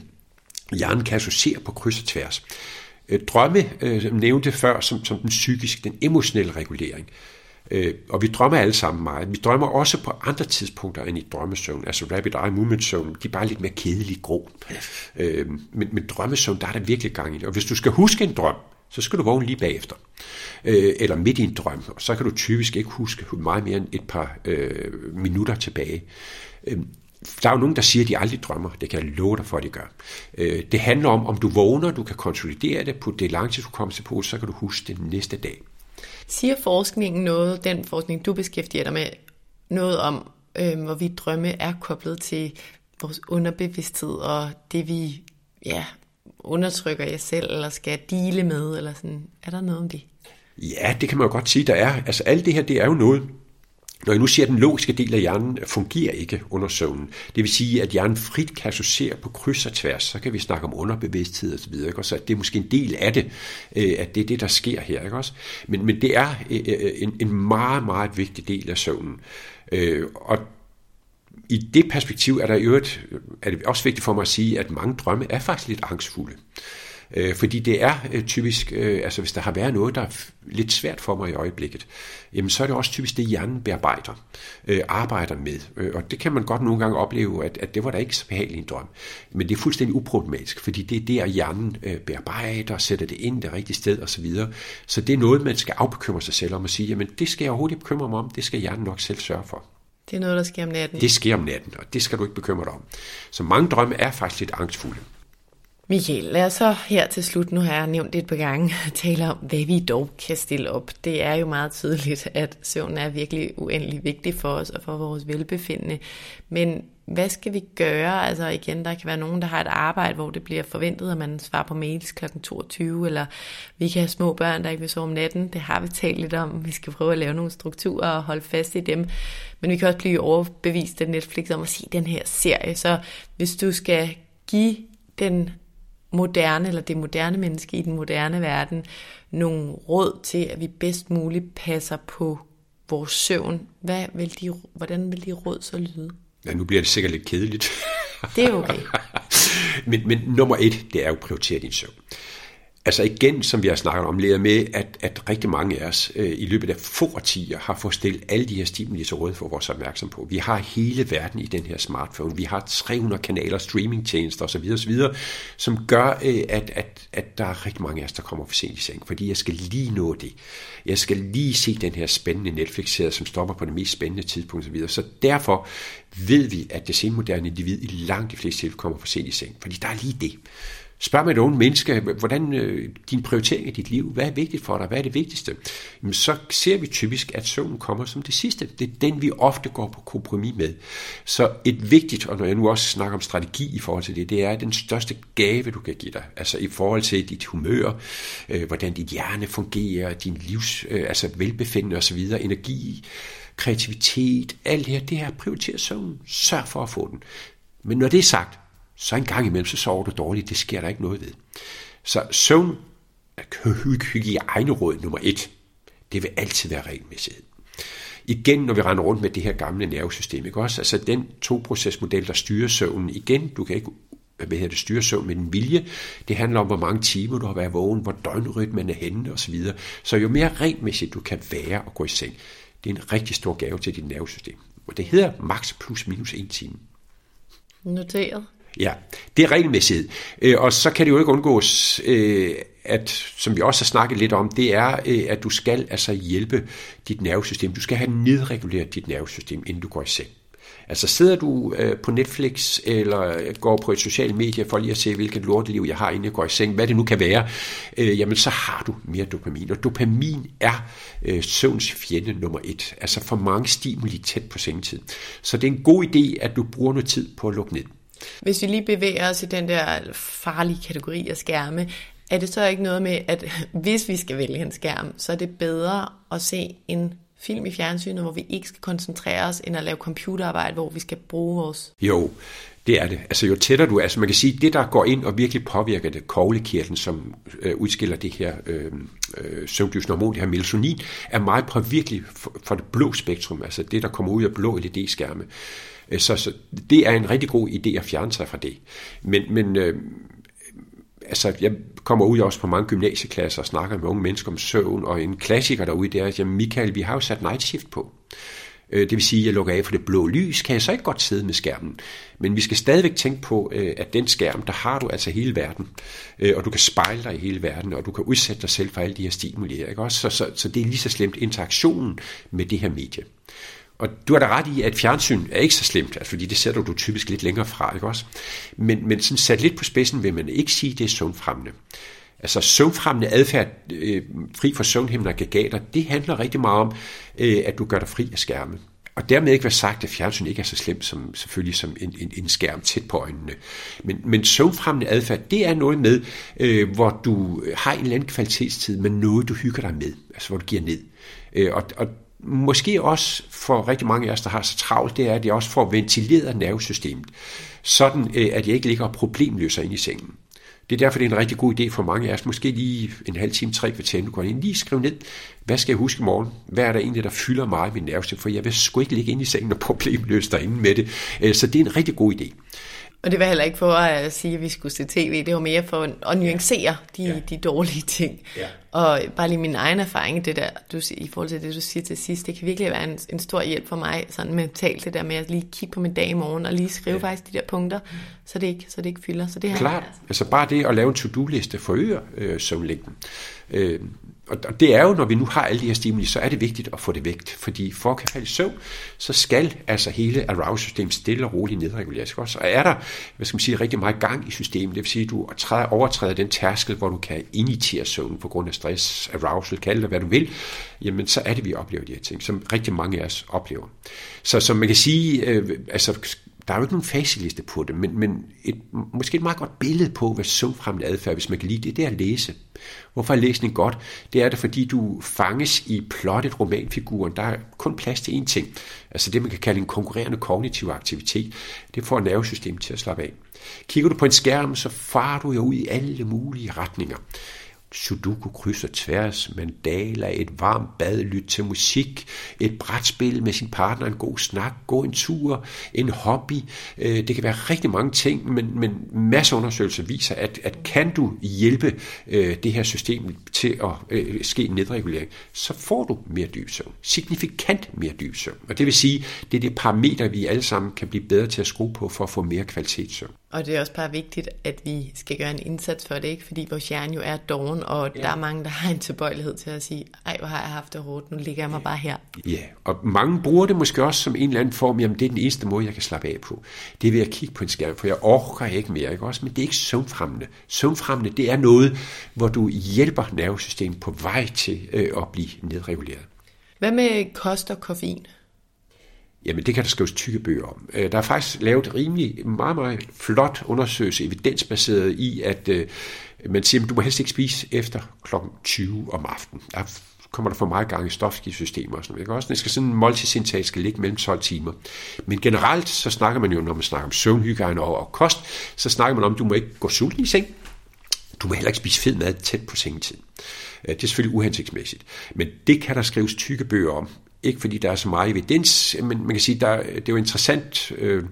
Hjernen kan associere på kryds og tværs. Øh, drømme øh, nævnte før som, som den psykiske, den emotionelle regulering. Øh, og vi drømmer alle sammen meget. Vi drømmer også på andre tidspunkter end i drømmesøvn. Altså rapid eye movement søvn, de er bare lidt mere kedeligt grå. Men, men drømmesøvn, der er der virkelig gang i det. Og hvis du skal huske en drøm, så skal du vågne lige bagefter. Øh, eller midt i en drøm. Og så kan du typisk ikke huske meget mere end et par øh, minutter tilbage. Øh, der er jo nogen, der siger, at de aldrig drømmer. Det kan jeg love dig for, at de gør. Øh, det handler om, om du vågner, du kan konsolidere det, på det langtidshukommelse på, så kan du huske det næste dag. Siger forskningen noget, den forskning, du beskæftiger dig med, noget om, øh, hvorvidt drømme er koblet til vores underbevidsthed og det, vi ja, undertrykker jer selv, eller skal dele med, eller sådan. Er der noget om det? Ja, det kan man jo godt sige, der er. Altså alt det her, det er jo noget, når jeg nu siger, at den logiske del af hjernen fungerer ikke under søvnen, det vil sige, at hjernen frit kan associere på kryds og tværs, så kan vi snakke om underbevidsthed osv., ikke? så det er måske en del af det, øh, at det er det, der sker her. Ikke også? Men, men det er øh, øh, en, en meget, meget vigtig del af søvnen. Og i det perspektiv er, der i øvrigt, er det også vigtigt for mig at sige, at mange drømme er faktisk lidt angstfulde. Øh, fordi det er øh, typisk, øh, altså hvis der har været noget, der er lidt svært for mig i øjeblikket, jamen så er det også typisk det, hjernen bearbejder, øh, arbejder med. Øh, og det kan man godt nogle gange opleve, at, at det var da ikke så behageligt en drøm. Men det er fuldstændig uproblematisk, fordi det er der, hjernen øh, bearbejder, sætter det ind det rigtige sted osv. Så, så det er noget, man skal afbekymre sig selv om at sige, jamen det skal jeg overhovedet ikke bekymre mig om, det skal hjernen nok selv sørge for. Det er noget, der sker om natten. Det sker om natten, og det skal du ikke bekymre dig om. Så mange drømme er faktisk lidt angstfulde. Michael, lad os så her til slut, nu har jeg nævnt det et par gange, tale om, hvad vi dog kan stille op. Det er jo meget tydeligt, at søvn er virkelig uendelig vigtig for os og for vores velbefindende. Men hvad skal vi gøre? Altså igen, der kan være nogen, der har et arbejde, hvor det bliver forventet, at man svarer på mails kl. 22, eller vi kan have små børn, der ikke vil sove om natten. Det har vi talt lidt om. Vi skal prøve at lave nogle strukturer og holde fast i dem. Men vi kan også blive overbevist af Netflix om at se den her serie. Så hvis du skal give den moderne, eller det moderne menneske i den moderne verden, nogle råd til, at vi bedst muligt passer på vores søvn. Hvad vil de, hvordan vil de råd så lyde? Ja, nu bliver det sikkert lidt kedeligt. Det er okay. men, men nummer et, det er jo at prioritere din søvn. Altså igen, som vi har snakket om, leder med, at, at rigtig mange af os øh, i løbet af få årtier har fået stillet alle de her stimuli til råd for vores opmærksom på. Vi har hele verden i den her smartphone. Vi har 300 kanaler, streamingtjenester osv., osv., som gør, øh, at, at, at der er rigtig mange af os, der kommer for sent i seng, fordi jeg skal lige nå det. Jeg skal lige se den her spændende Netflix-serie, som stopper på det mest spændende tidspunkt osv. Så derfor ved vi, at det senmoderne individ i langt de fleste tilfælde kommer for sent i seng, fordi der er lige det. Spørg med et unge menneske, hvordan øh, din prioritering af dit liv, hvad er vigtigt for dig, hvad er det vigtigste? Jamen, så ser vi typisk, at søvnen kommer som det sidste. Det er den, vi ofte går på kompromis med. Så et vigtigt, og når jeg nu også snakker om strategi i forhold til det, det er den største gave, du kan give dig. Altså i forhold til dit humør, øh, hvordan dit hjerne fungerer, din livs, øh, altså velbefindende osv., energi, kreativitet, alt det her, det her prioriterer søvnen. Sørg for at få den. Men når det er sagt, så en gang imellem, så sover du dårligt. Det sker der ikke noget ved. Så søvn hygiejneråd nummer et, det vil altid være regelmæssighed. Igen, når vi render rundt med det her gamle nervesystem, ikke også? Altså den to-procesmodel, der styrer søvnen, igen, du kan ikke øh, hvad hedder det, styre søvn med din vilje. Det handler om, hvor mange timer du har været vågen, hvor døgnrytmen er henne osv. Så, så jo mere regelmæssigt du kan være og gå i seng, det er en rigtig stor gave til dit nervesystem. Og det hedder max plus minus en time. Noteret. Ja, det er regelmæssighed. Øh, og så kan det jo ikke undgås, øh, at, som vi også har snakket lidt om, det er, øh, at du skal altså hjælpe dit nervesystem. Du skal have nedreguleret dit nervesystem, inden du går i seng. Altså sidder du på Netflix eller går på et socialt medie for lige at se, hvilket lorteliv jeg har, inden jeg går i seng, hvad det nu kan være, jamen så har du mere dopamin. Og dopamin er søvns fjende nummer et. Altså for mange stimuli tæt på sengetid. Så det er en god idé, at du bruger noget tid på at lukke ned. Hvis vi lige bevæger os i den der farlige kategori af skærme, er det så ikke noget med, at hvis vi skal vælge en skærm, så er det bedre at se en film i fjernsynet, hvor vi ikke skal koncentrere os, end at lave computerarbejde, hvor vi skal bruge vores... Jo, det er det. Altså jo tættere du er, altså man kan sige, det der går ind og virkelig påvirker det, koglekirtlen, som øh, udskiller det her øh, øh, søvnlysende hormon, det her melatonin, er meget påvirkelig for, for det blå spektrum, altså det, der kommer ud af blå LED-skærme. Øh, så, så det er en rigtig god idé at fjerne sig fra det. Men, men øh, altså, jeg kommer ud også på mange gymnasieklasser og snakker med unge mennesker om søvn, og en klassiker derude, det er, at jamen, Michael, vi har jo sat night shift på. Øh, det vil sige, at jeg lukker af for det blå lys, kan jeg så ikke godt sidde med skærmen. Men vi skal stadigvæk tænke på, øh, at den skærm, der har du altså hele verden. Øh, og du kan spejle dig i hele verden, og du kan udsætte dig selv for alle de her stimuli. Ikke? Også, så, så, så det er lige så slemt interaktionen med det her medie. Og du har da ret i, at fjernsyn er ikke så slemt, altså, fordi det sætter du typisk lidt længere fra, ikke også? Men, men sådan sat lidt på spidsen vil man ikke sige, at det er søvnfremmende. Altså søvnfremmende adfærd, øh, fri for søvnhæmmende og gagater, det handler rigtig meget om, øh, at du gør dig fri af skærme. Og dermed ikke være sagt, at fjernsyn ikke er så slemt som selvfølgelig som en, en, en skærm tæt på øjnene. Men, men søvnfremmende adfærd, det er noget med, øh, hvor du har en eller anden kvalitetstid med noget, du hygger dig med. Altså hvor du giver ned. Øh, og, og måske også for rigtig mange af os, der har så travlt, det er, at jeg også får ventileret nervesystemet, sådan øh, at jeg ikke ligger og problemløser ind i sengen. Det er derfor, det er en rigtig god idé for mange af os, måske lige en halv time, tre kvarter, du kan lige skrive ned, hvad skal jeg huske i morgen? Hvad er der egentlig, der fylder mig i min nervesystem? For jeg vil sgu ikke ligge ind i sengen og problemløse derinde med det. Øh, så det er en rigtig god idé. Og det var heller ikke for at sige, at vi skulle se tv, det var mere for at nuancere de, ja. de dårlige ting. Ja. Og bare lige min egen erfaring, det der, du, i forhold til det, du siger til sidst, det kan virkelig være en, en stor hjælp for mig, sådan mentalt, det der med at lige kigge på min dag i morgen, og lige skrive ja. faktisk de der punkter, så det ikke, så det ikke fylder. Så det her, Klart, altså. altså bare det at lave en to-do-liste forøger øh, søvnlængden. Øh, og det er jo, når vi nu har alle de her stimuli, så er det vigtigt at få det væk. Fordi for at kan falde i søvn, så skal altså hele arousal-system stille og roligt nedreguleres. Også. Og er der, hvad skal man sige, rigtig meget gang i systemet, det vil sige, at du overtræder den tærskel, hvor du kan initiere søvn på grund af stress, arousal, kald det hvad du vil, jamen så er det, vi oplever de her ting, som rigtig mange af os oplever. Så som man kan sige, øh, altså der er jo ikke nogen facitliste på det, men, men et, måske et meget godt billede på, hvad sundfremmende adfærd, hvis man kan lide det, det er at læse. Hvorfor er læsning godt? Det er det, fordi du fanges i plottet romanfiguren. Der er kun plads til én ting. Altså det, man kan kalde en konkurrerende kognitiv aktivitet. Det får nervesystemet til at slappe af. Kigger du på en skærm, så farer du jo ud i alle mulige retninger. Sudoku kryds og tværs, mandala, et varmt bad, lyt til musik, et brætspil med sin partner, en god snak, gå en tur, en hobby. Øh, det kan være rigtig mange ting, men, men masser af undersøgelser viser, at, at kan du hjælpe øh, det her system til at øh, ske nedregulering, så får du mere dyb søvn. Signifikant mere dyb søvn. Og det vil sige, det er det parameter, vi alle sammen kan blive bedre til at skrue på for at få mere kvalitetssøvn. Og det er også bare vigtigt, at vi skal gøre en indsats for det, ikke? fordi vores hjerne jo er doven, og ja. der er mange, der har en tilbøjelighed til at sige, ej, hvor har jeg haft det hårdt, nu ligger jeg mig bare her. Ja, og mange bruger det måske også som en eller anden form, jamen det er den eneste måde, jeg kan slappe af på. Det er ved at kigge på en skærm, for jeg orker ikke mere, ikke også? Men det er ikke søvnfremmende. Søvnfremmende, det er noget, hvor du hjælper nervesystemet på vej til øh, at blive nedreguleret. Hvad med kost og koffein? Jamen, det kan der skrives tykke bøger om. Øh, der er faktisk lavet rimelig meget, meget flot undersøgelse, evidensbaseret i, at øh, man siger, at du må helst ikke spise efter kl. 20 om aftenen. Der kommer der for meget gang i stofskiftsystemer og sådan noget. Også, det skal sådan en måltidsindtag skal ligge mellem 12 timer. Men generelt, så snakker man jo, når man snakker om søvnhygiejne og, og kost, så snakker man om, at du må ikke gå sulten i seng. Du må heller ikke spise fed mad tæt på sengetid. Øh, det er selvfølgelig uhensigtsmæssigt. Men det kan der skrives tykke bøger om. Ikke fordi der er så meget evidens, men man kan sige, der, det er jo interessant, øh,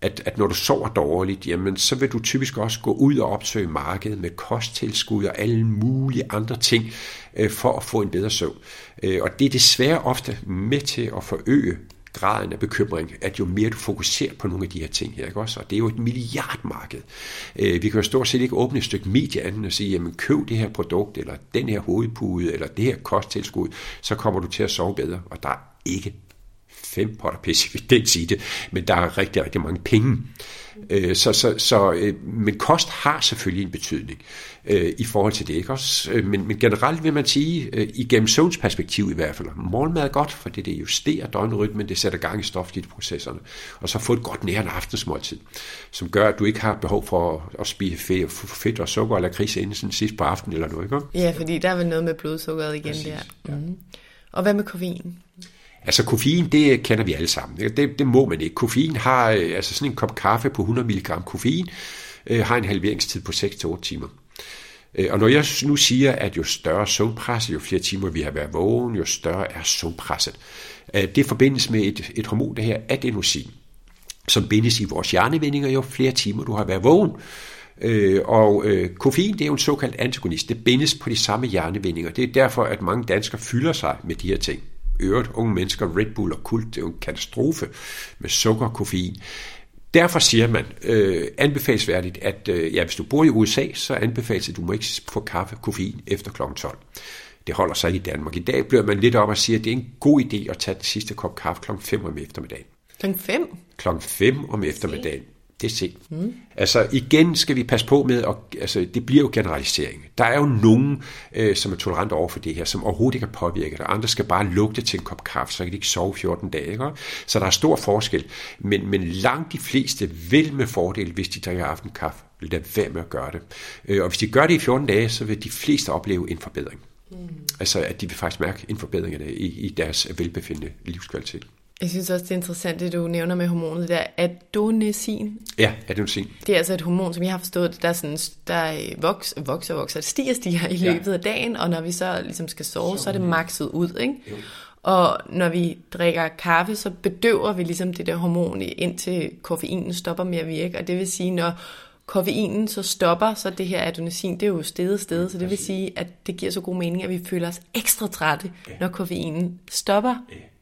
at, at når du sover dårligt, jamen, så vil du typisk også gå ud og opsøge markedet med kosttilskud og alle mulige andre ting øh, for at få en bedre søvn. Øh, og det er desværre ofte med til at forøge graden af bekymring, at jo mere du fokuserer på nogle af de her ting her, ikke også? Og det er jo et milliardmarked. Øh, vi kan jo stort set ikke åbne et stykke medie andet og sige, jamen køb det her produkt, eller den her hovedpude, eller det her kosttilskud, så kommer du til at sove bedre. Og der er ikke fem potter pisse evidens i det, men der er rigtig, rigtig mange penge. Øh, så, så, så, øh, men kost har selvfølgelig en betydning øh, i forhold til det. Ikke også? Men, men generelt vil man sige, igennem søvns perspektiv i hvert fald, morgenmad er godt, for det, det justerer døgnrytmen, det sætter gang i stofskifteprocesserne, og så få et godt nærende aftensmåltid, som gør, at du ikke har behov for at spise fedt, og sukker eller kris inden sådan sidst på aftenen eller noget. Ikke? Ja, fordi der er vel noget med blodsukkeret igen Præcis, der. Ja. Mm. Og hvad med koffein? Altså koffein, det kender vi alle sammen. Det, det må man ikke. Koffein har, øh, altså sådan en kop kaffe på 100 mg koffein, øh, har en halveringstid på 6-8 timer. Øh, og når jeg nu siger, at jo større søvnpres, jo flere timer vi har været vågen, jo større er søvnpresset. Øh, det forbindes med et, et hormon, der her adenosin, som bindes i vores hjernevindinger, jo flere timer du har været vågen. og koffein, det er jo en såkaldt antagonist. Det bindes på de samme hjernevindinger. Det er derfor, at mange danskere fylder sig med de her ting øvrigt unge mennesker, Red Bull og kult, det er jo en katastrofe med sukker og koffein. Derfor siger man øh, anbefalesværdigt, at øh, ja, hvis du bor i USA, så anbefales at du må ikke få kaffe koffein efter kl. 12. Det holder sig i Danmark. I dag bliver man lidt op og siger, at det er en god idé at tage den sidste kop kaffe kl. 5 om eftermiddagen. Kl. 5? Kl. 5 om eftermiddagen. Det er sent. Mm. Altså igen skal vi passe på med, at altså, det bliver jo generalisering. Der er jo nogen, øh, som er tolerante over for det her, som overhovedet ikke er påvirket, og andre skal bare lugte til en kop kaffe, så kan de ikke sove 14 dage. Ikke? Så der er stor forskel, men, men langt de fleste vil med fordel, hvis de drikker aftenkaffe, lade være med at gøre det. Øh, og hvis de gør det i 14 dage, så vil de fleste opleve en forbedring. Mm. Altså at de vil faktisk mærke en forbedring i, i deres velbefindende livskvalitet. Jeg synes også, det er interessant, det du nævner med hormonet der. Adenosine. Ja, adenosine. Det er altså et hormon, som jeg har forstået, der, sådan, der vokser, vokser, vokser, det stiger, stiger i løbet ja. af dagen, og når vi så ligesom skal sove, så, så er det makset ud, ikke? Jo. Og når vi drikker kaffe, så bedøver vi ligesom det der hormon, indtil koffeinen stopper med at virke. Og det vil sige, når koffeinen så stopper, så det her adenosin, det er jo stedet sted, så det vil sige, at det giver så god mening, at vi føler os ekstra trætte, når koffeinen stopper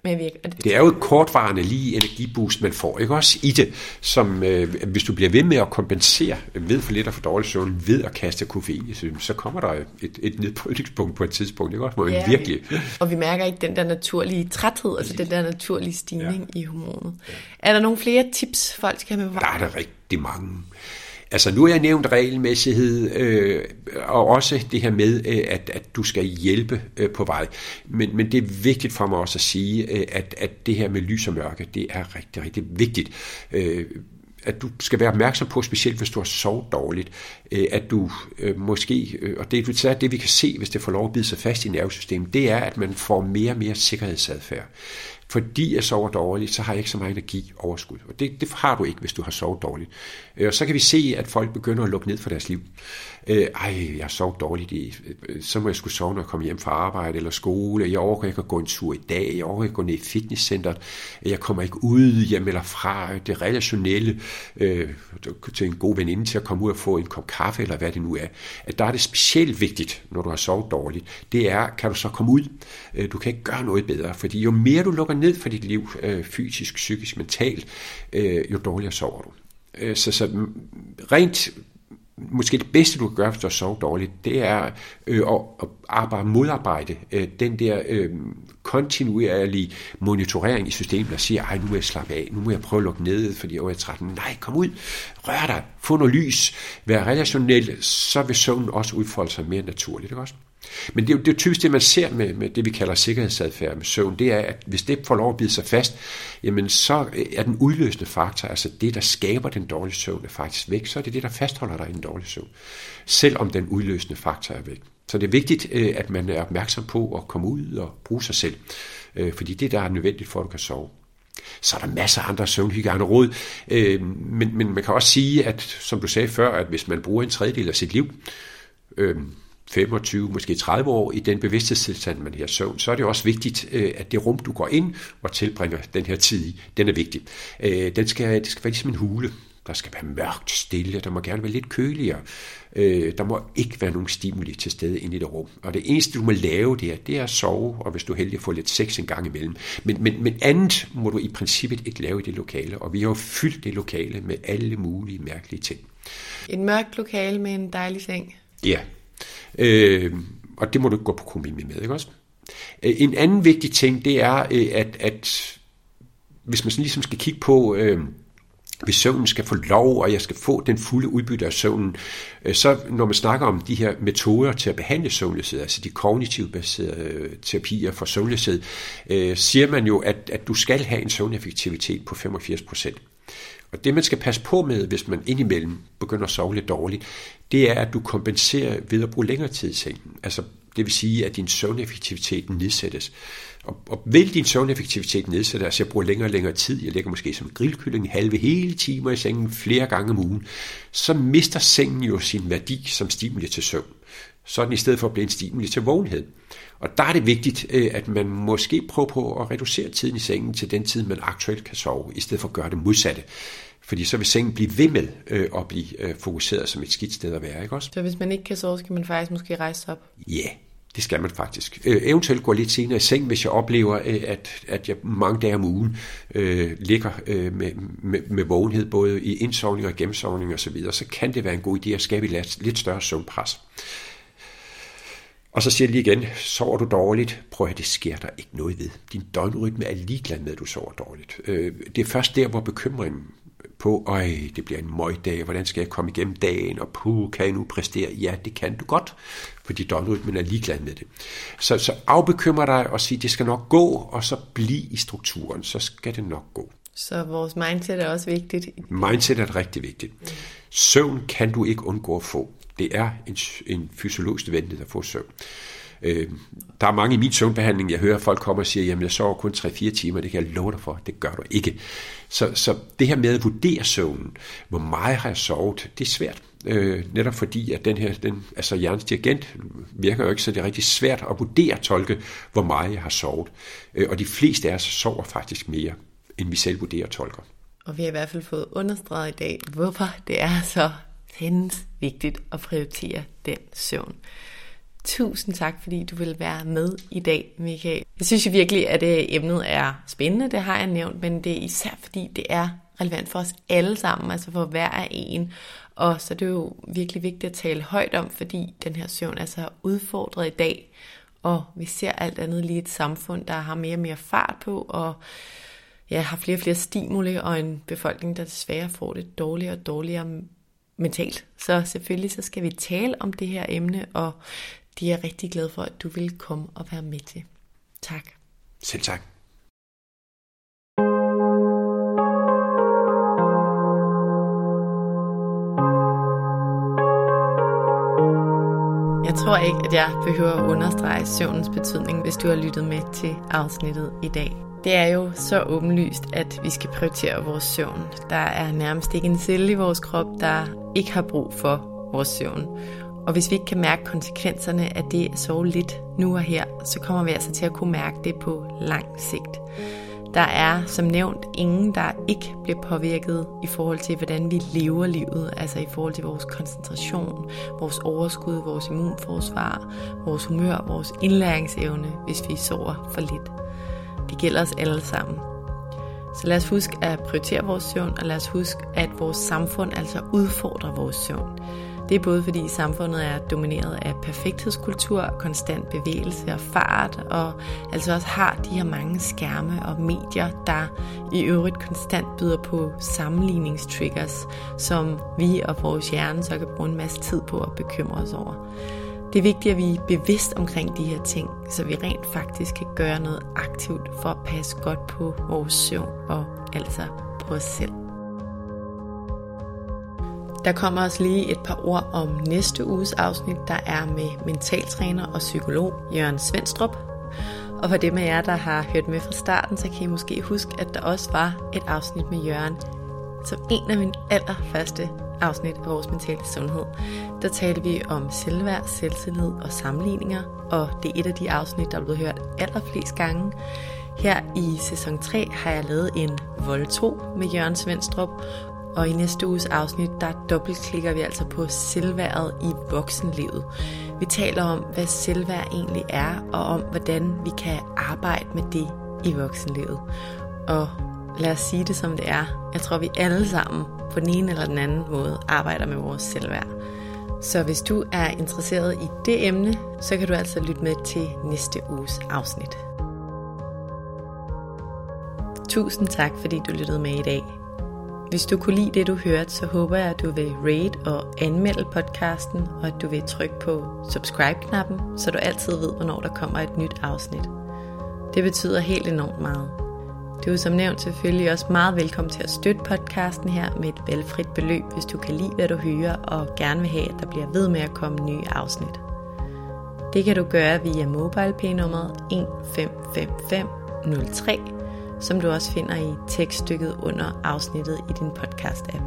med at virke. Det, det er jo et kortvarende lige energiboost, man får, ikke også i det, som øh, hvis du bliver ved med at kompensere ved for lidt og for dårlig søvn, ved at kaste koffein i så kommer der et, et nedbrydningspunkt på et tidspunkt, ikke også? Må ja, virkelig. Og vi mærker ikke den der naturlige træthed, altså den der naturlige stigning ja. i hormonet. Ja. Er der nogle flere tips, folk skal have med Der er der rigtig mange. Altså nu har jeg nævnt regelmæssighed, øh, og også det her med, øh, at, at du skal hjælpe øh, på vej. Men, men det er vigtigt for mig også at sige, øh, at, at det her med lys og mørke, det er rigtig, rigtig vigtigt. Øh, at du skal være opmærksom på, specielt hvis du har sovet dårligt, øh, at du øh, måske, øh, og det er det, vi kan se, hvis det får lov at bide sig fast i nervesystemet, det er, at man får mere og mere sikkerhedsadfærd fordi jeg sover dårligt, så har jeg ikke så meget energi overskud. Og det, det har du ikke, hvis du har sovet dårligt. Øh, og så kan vi se, at folk begynder at lukke ned for deres liv. Øh, ej, jeg sov dårligt i, øh, så må jeg skulle sove, når jeg kommer hjem fra arbejde eller skole. Jeg overgår ikke at gå en tur i dag. Jeg overgår ikke at gå ned i fitnesscenteret. Jeg kommer ikke ud hjem eller fra det relationelle øh, til en god veninde til at komme ud og få en kop kaffe eller hvad det nu er. At der er det specielt vigtigt, når du har sovet dårligt. Det er, kan du så komme ud? Øh, du kan ikke gøre noget bedre, fordi jo mere du lukker ned for dit liv, øh, fysisk, psykisk, mentalt, øh, jo dårligere sover du. Øh, så, så rent måske det bedste, du kan gøre, hvis du har sovet dårligt, det er øh, at, at arbejde, modarbejde øh, den der øh, kontinuerlige monitorering i systemet, der siger, ej, nu må jeg slappe af, nu må jeg prøve at lukke ned, fordi jeg er træt. Nej, kom ud, rør dig, få noget lys, vær relationel, så vil søvnen også udfolde sig mere naturligt, ikke også? Men det er jo det er typisk det, man ser med, med det, vi kalder sikkerhedsadfærd med søvn, det er, at hvis det får lov at bide sig fast, jamen så øh, er den udløsende faktor, altså det, der skaber den dårlige søvn, er faktisk væk, så er det det, der fastholder dig i den dårlig søvn, selvom den udløsende faktor er væk. Så det er vigtigt, øh, at man er opmærksom på at komme ud og bruge sig selv, øh, fordi det, der er nødvendigt for, at du kan sove. Så er der masser af andre søvnhygiejne råd, øh, men, men man kan også sige, at som du sagde før, at hvis man bruger en tredjedel af sit liv, 25, måske 30 år i den bevidsthedstilstand, man her søvn, så er det også vigtigt, at det rum, du går ind og tilbringer den her tid i, den er vigtig. Den skal, det skal være ligesom en hule. Der skal være mørkt, stille, der må gerne være lidt køligere. Øh, der må ikke være nogen stimuli til stede inde i det rum. Og det eneste, du må lave der, det er at sove, og hvis du er heldig at få lidt sex en gang imellem. Men, men, men andet må du i princippet ikke lave i det lokale, og vi har jo fyldt det lokale med alle mulige mærkelige ting. Et mørkt lokale med en dejlig seng. Ja, øh, og det må du gå på kompromis med, ikke også? Øh, en anden vigtig ting, det er, øh, at, at hvis man ligesom skal kigge på... Øh, hvis søvnen skal få lov, og jeg skal få den fulde udbytte af søvnen, øh, så når man snakker om de her metoder til at behandle søvnløshed, altså de kognitive baserede øh, terapier for søvnløshed, øh, siger man jo, at, at du skal have en søvneffektivitet på 85 procent. Og det man skal passe på med, hvis man indimellem begynder at sove lidt dårligt, det er, at du kompenserer ved at bruge længere tid i sengen. Altså, det vil sige, at din søvneffektivitet nedsættes. Og, og vil din søvneffektivitet nedsættes, altså jeg bruger længere og længere tid, jeg ligger måske som grillkylling halve hele timer i sengen flere gange om ugen, så mister sengen jo sin værdi som stimuli til søvn. Så den i stedet for at blive en stimuli til vågenhed. Og der er det vigtigt, øh, at man måske prøver på at reducere tiden i sengen til den tid, man aktuelt kan sove, i stedet for at gøre det modsatte. Fordi så vil sengen blive ved med øh, at blive øh, fokuseret som et skidt sted at være, ikke også? Så hvis man ikke kan sove, skal man faktisk måske rejse op? Ja, yeah, det skal man faktisk. Øh, eventuelt gå lidt senere i seng, hvis jeg oplever, øh, at, at jeg mange dage om ugen øh, ligger øh, med, med, med vågenhed, både i indsovning og gennemsovning osv., så, videre, så kan det være en god idé at skabe lidt, lidt større søvnpres. Og så siger jeg lige igen, sover du dårligt, prøv at det sker der ikke noget ved. Din døgnrytme er ligeglad med, at du sover dårligt. Øh, det er først der, hvor bekymringen på, øj, det bliver en møgdag, hvordan skal jeg komme igennem dagen, og puh, kan jeg nu præstere? Ja, det kan du godt, fordi døgnrytmen er ligeglad med det. Så, så afbekymre dig og sige, det skal nok gå, og så bliv i strukturen, så skal det nok gå. Så vores mindset er også vigtigt. Mindset er rigtig vigtigt. Søvn kan du ikke undgå at få. Det er en, en fysiologisk nødvendighed at få søvn. Øh, der er mange i min søvnbehandling, jeg hører folk komme og siger, jamen jeg sover kun 3-4 timer, det kan jeg love dig for, det gør du ikke. Så, så det her med at vurdere søvnen, hvor meget har jeg sovet, det er svært. Øh, netop fordi, at den her, den, altså hjernens dirigent virker jo ikke, så det er rigtig svært at vurdere tolke, hvor meget jeg har sovet. Øh, og de fleste af os sover faktisk mere, end vi selv vurderer tolker. Og vi har i hvert fald fået understreget i dag, hvorfor det er så hens vigtigt at prioritere den søvn. Tusind tak, fordi du vil være med i dag, Michael. Jeg synes virkelig, at det, øh, emnet er spændende, det har jeg nævnt, men det er især fordi, det er relevant for os alle sammen, altså for hver af en. Og så er det jo virkelig vigtigt at tale højt om, fordi den her søvn er så udfordret i dag, og vi ser alt andet lige et samfund, der har mere og mere fart på, og ja, har flere og flere stimuli, og en befolkning, der desværre får det dårligere og dårligere mentalt. Så selvfølgelig så skal vi tale om det her emne, og det er jeg rigtig glad for, at du vil komme og være med til. Tak. Selv tak. Jeg tror ikke, at jeg behøver at understrege søvnens betydning, hvis du har lyttet med til afsnittet i dag. Det er jo så åbenlyst, at vi skal prioritere vores søvn. Der er nærmest ikke en celle i vores krop, der ikke har brug for vores søvn. Og hvis vi ikke kan mærke konsekvenserne af det at sove lidt nu og her, så kommer vi altså til at kunne mærke det på lang sigt. Der er som nævnt ingen, der ikke bliver påvirket i forhold til, hvordan vi lever livet, altså i forhold til vores koncentration, vores overskud, vores immunforsvar, vores humør, vores indlæringsevne, hvis vi sover for lidt. Det gælder os alle sammen. Så lad os huske at prioritere vores søvn, og lad os huske, at vores samfund altså udfordrer vores søvn. Det er både fordi samfundet er domineret af perfekthedskultur, konstant bevægelse og fart, og altså også har de her mange skærme og medier, der i øvrigt konstant byder på sammenligningstriggers, som vi og vores hjerne så kan bruge en masse tid på at bekymre os over. Det er vigtigt, at vi er bevidst omkring de her ting, så vi rent faktisk kan gøre noget aktivt for at passe godt på vores søvn og altså på os selv. Der kommer også lige et par ord om næste uges afsnit, der er med mentaltræner og psykolog Jørgen Svendstrup. Og for dem af jer, der har hørt med fra starten, så kan I måske huske, at der også var et afsnit med Jørgen, som en af mine allerførste afsnit af vores mentale sundhed. Der talte vi om selvværd, selvtillid og sammenligninger, og det er et af de afsnit, der er blevet hørt allerflest gange. Her i sæson 3 har jeg lavet en vold 2 med Jørgen Svendstrup, og i næste uges afsnit, der dobbeltklikker vi altså på selvværdet i voksenlivet. Vi taler om, hvad selvværd egentlig er, og om, hvordan vi kan arbejde med det i voksenlivet. Og lad os sige det som det er. Jeg tror, vi alle sammen på den ene eller den anden måde arbejder med vores selvværd. Så hvis du er interesseret i det emne, så kan du altså lytte med til næste uges afsnit. Tusind tak, fordi du lyttede med i dag. Hvis du kunne lide det, du hørte, så håber jeg, at du vil rate og anmelde podcasten, og at du vil trykke på subscribe-knappen, så du altid ved, hvornår der kommer et nyt afsnit. Det betyder helt enormt meget. Du er som nævnt selvfølgelig også meget velkommen til at støtte podcasten her med et velfrit beløb, hvis du kan lide, hvad du hører, og gerne vil have, at der bliver ved med at komme nye afsnit. Det kan du gøre via MobilePay-nummeret 155503 som du også finder i tekststykket under afsnittet i din podcast-app.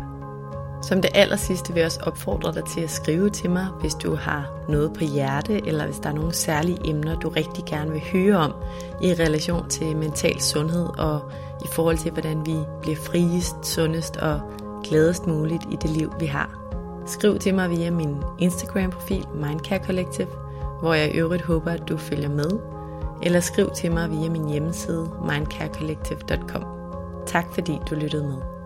Som det aller sidste vil jeg også opfordre dig til at skrive til mig, hvis du har noget på hjerte, eller hvis der er nogle særlige emner, du rigtig gerne vil høre om i relation til mental sundhed og i forhold til, hvordan vi bliver friest, sundest og gladest muligt i det liv, vi har. Skriv til mig via min Instagram-profil Mindcare Collective, hvor jeg i øvrigt håber, at du følger med eller skriv til mig via min hjemmeside mindcarecollective.com. Tak fordi du lyttede med.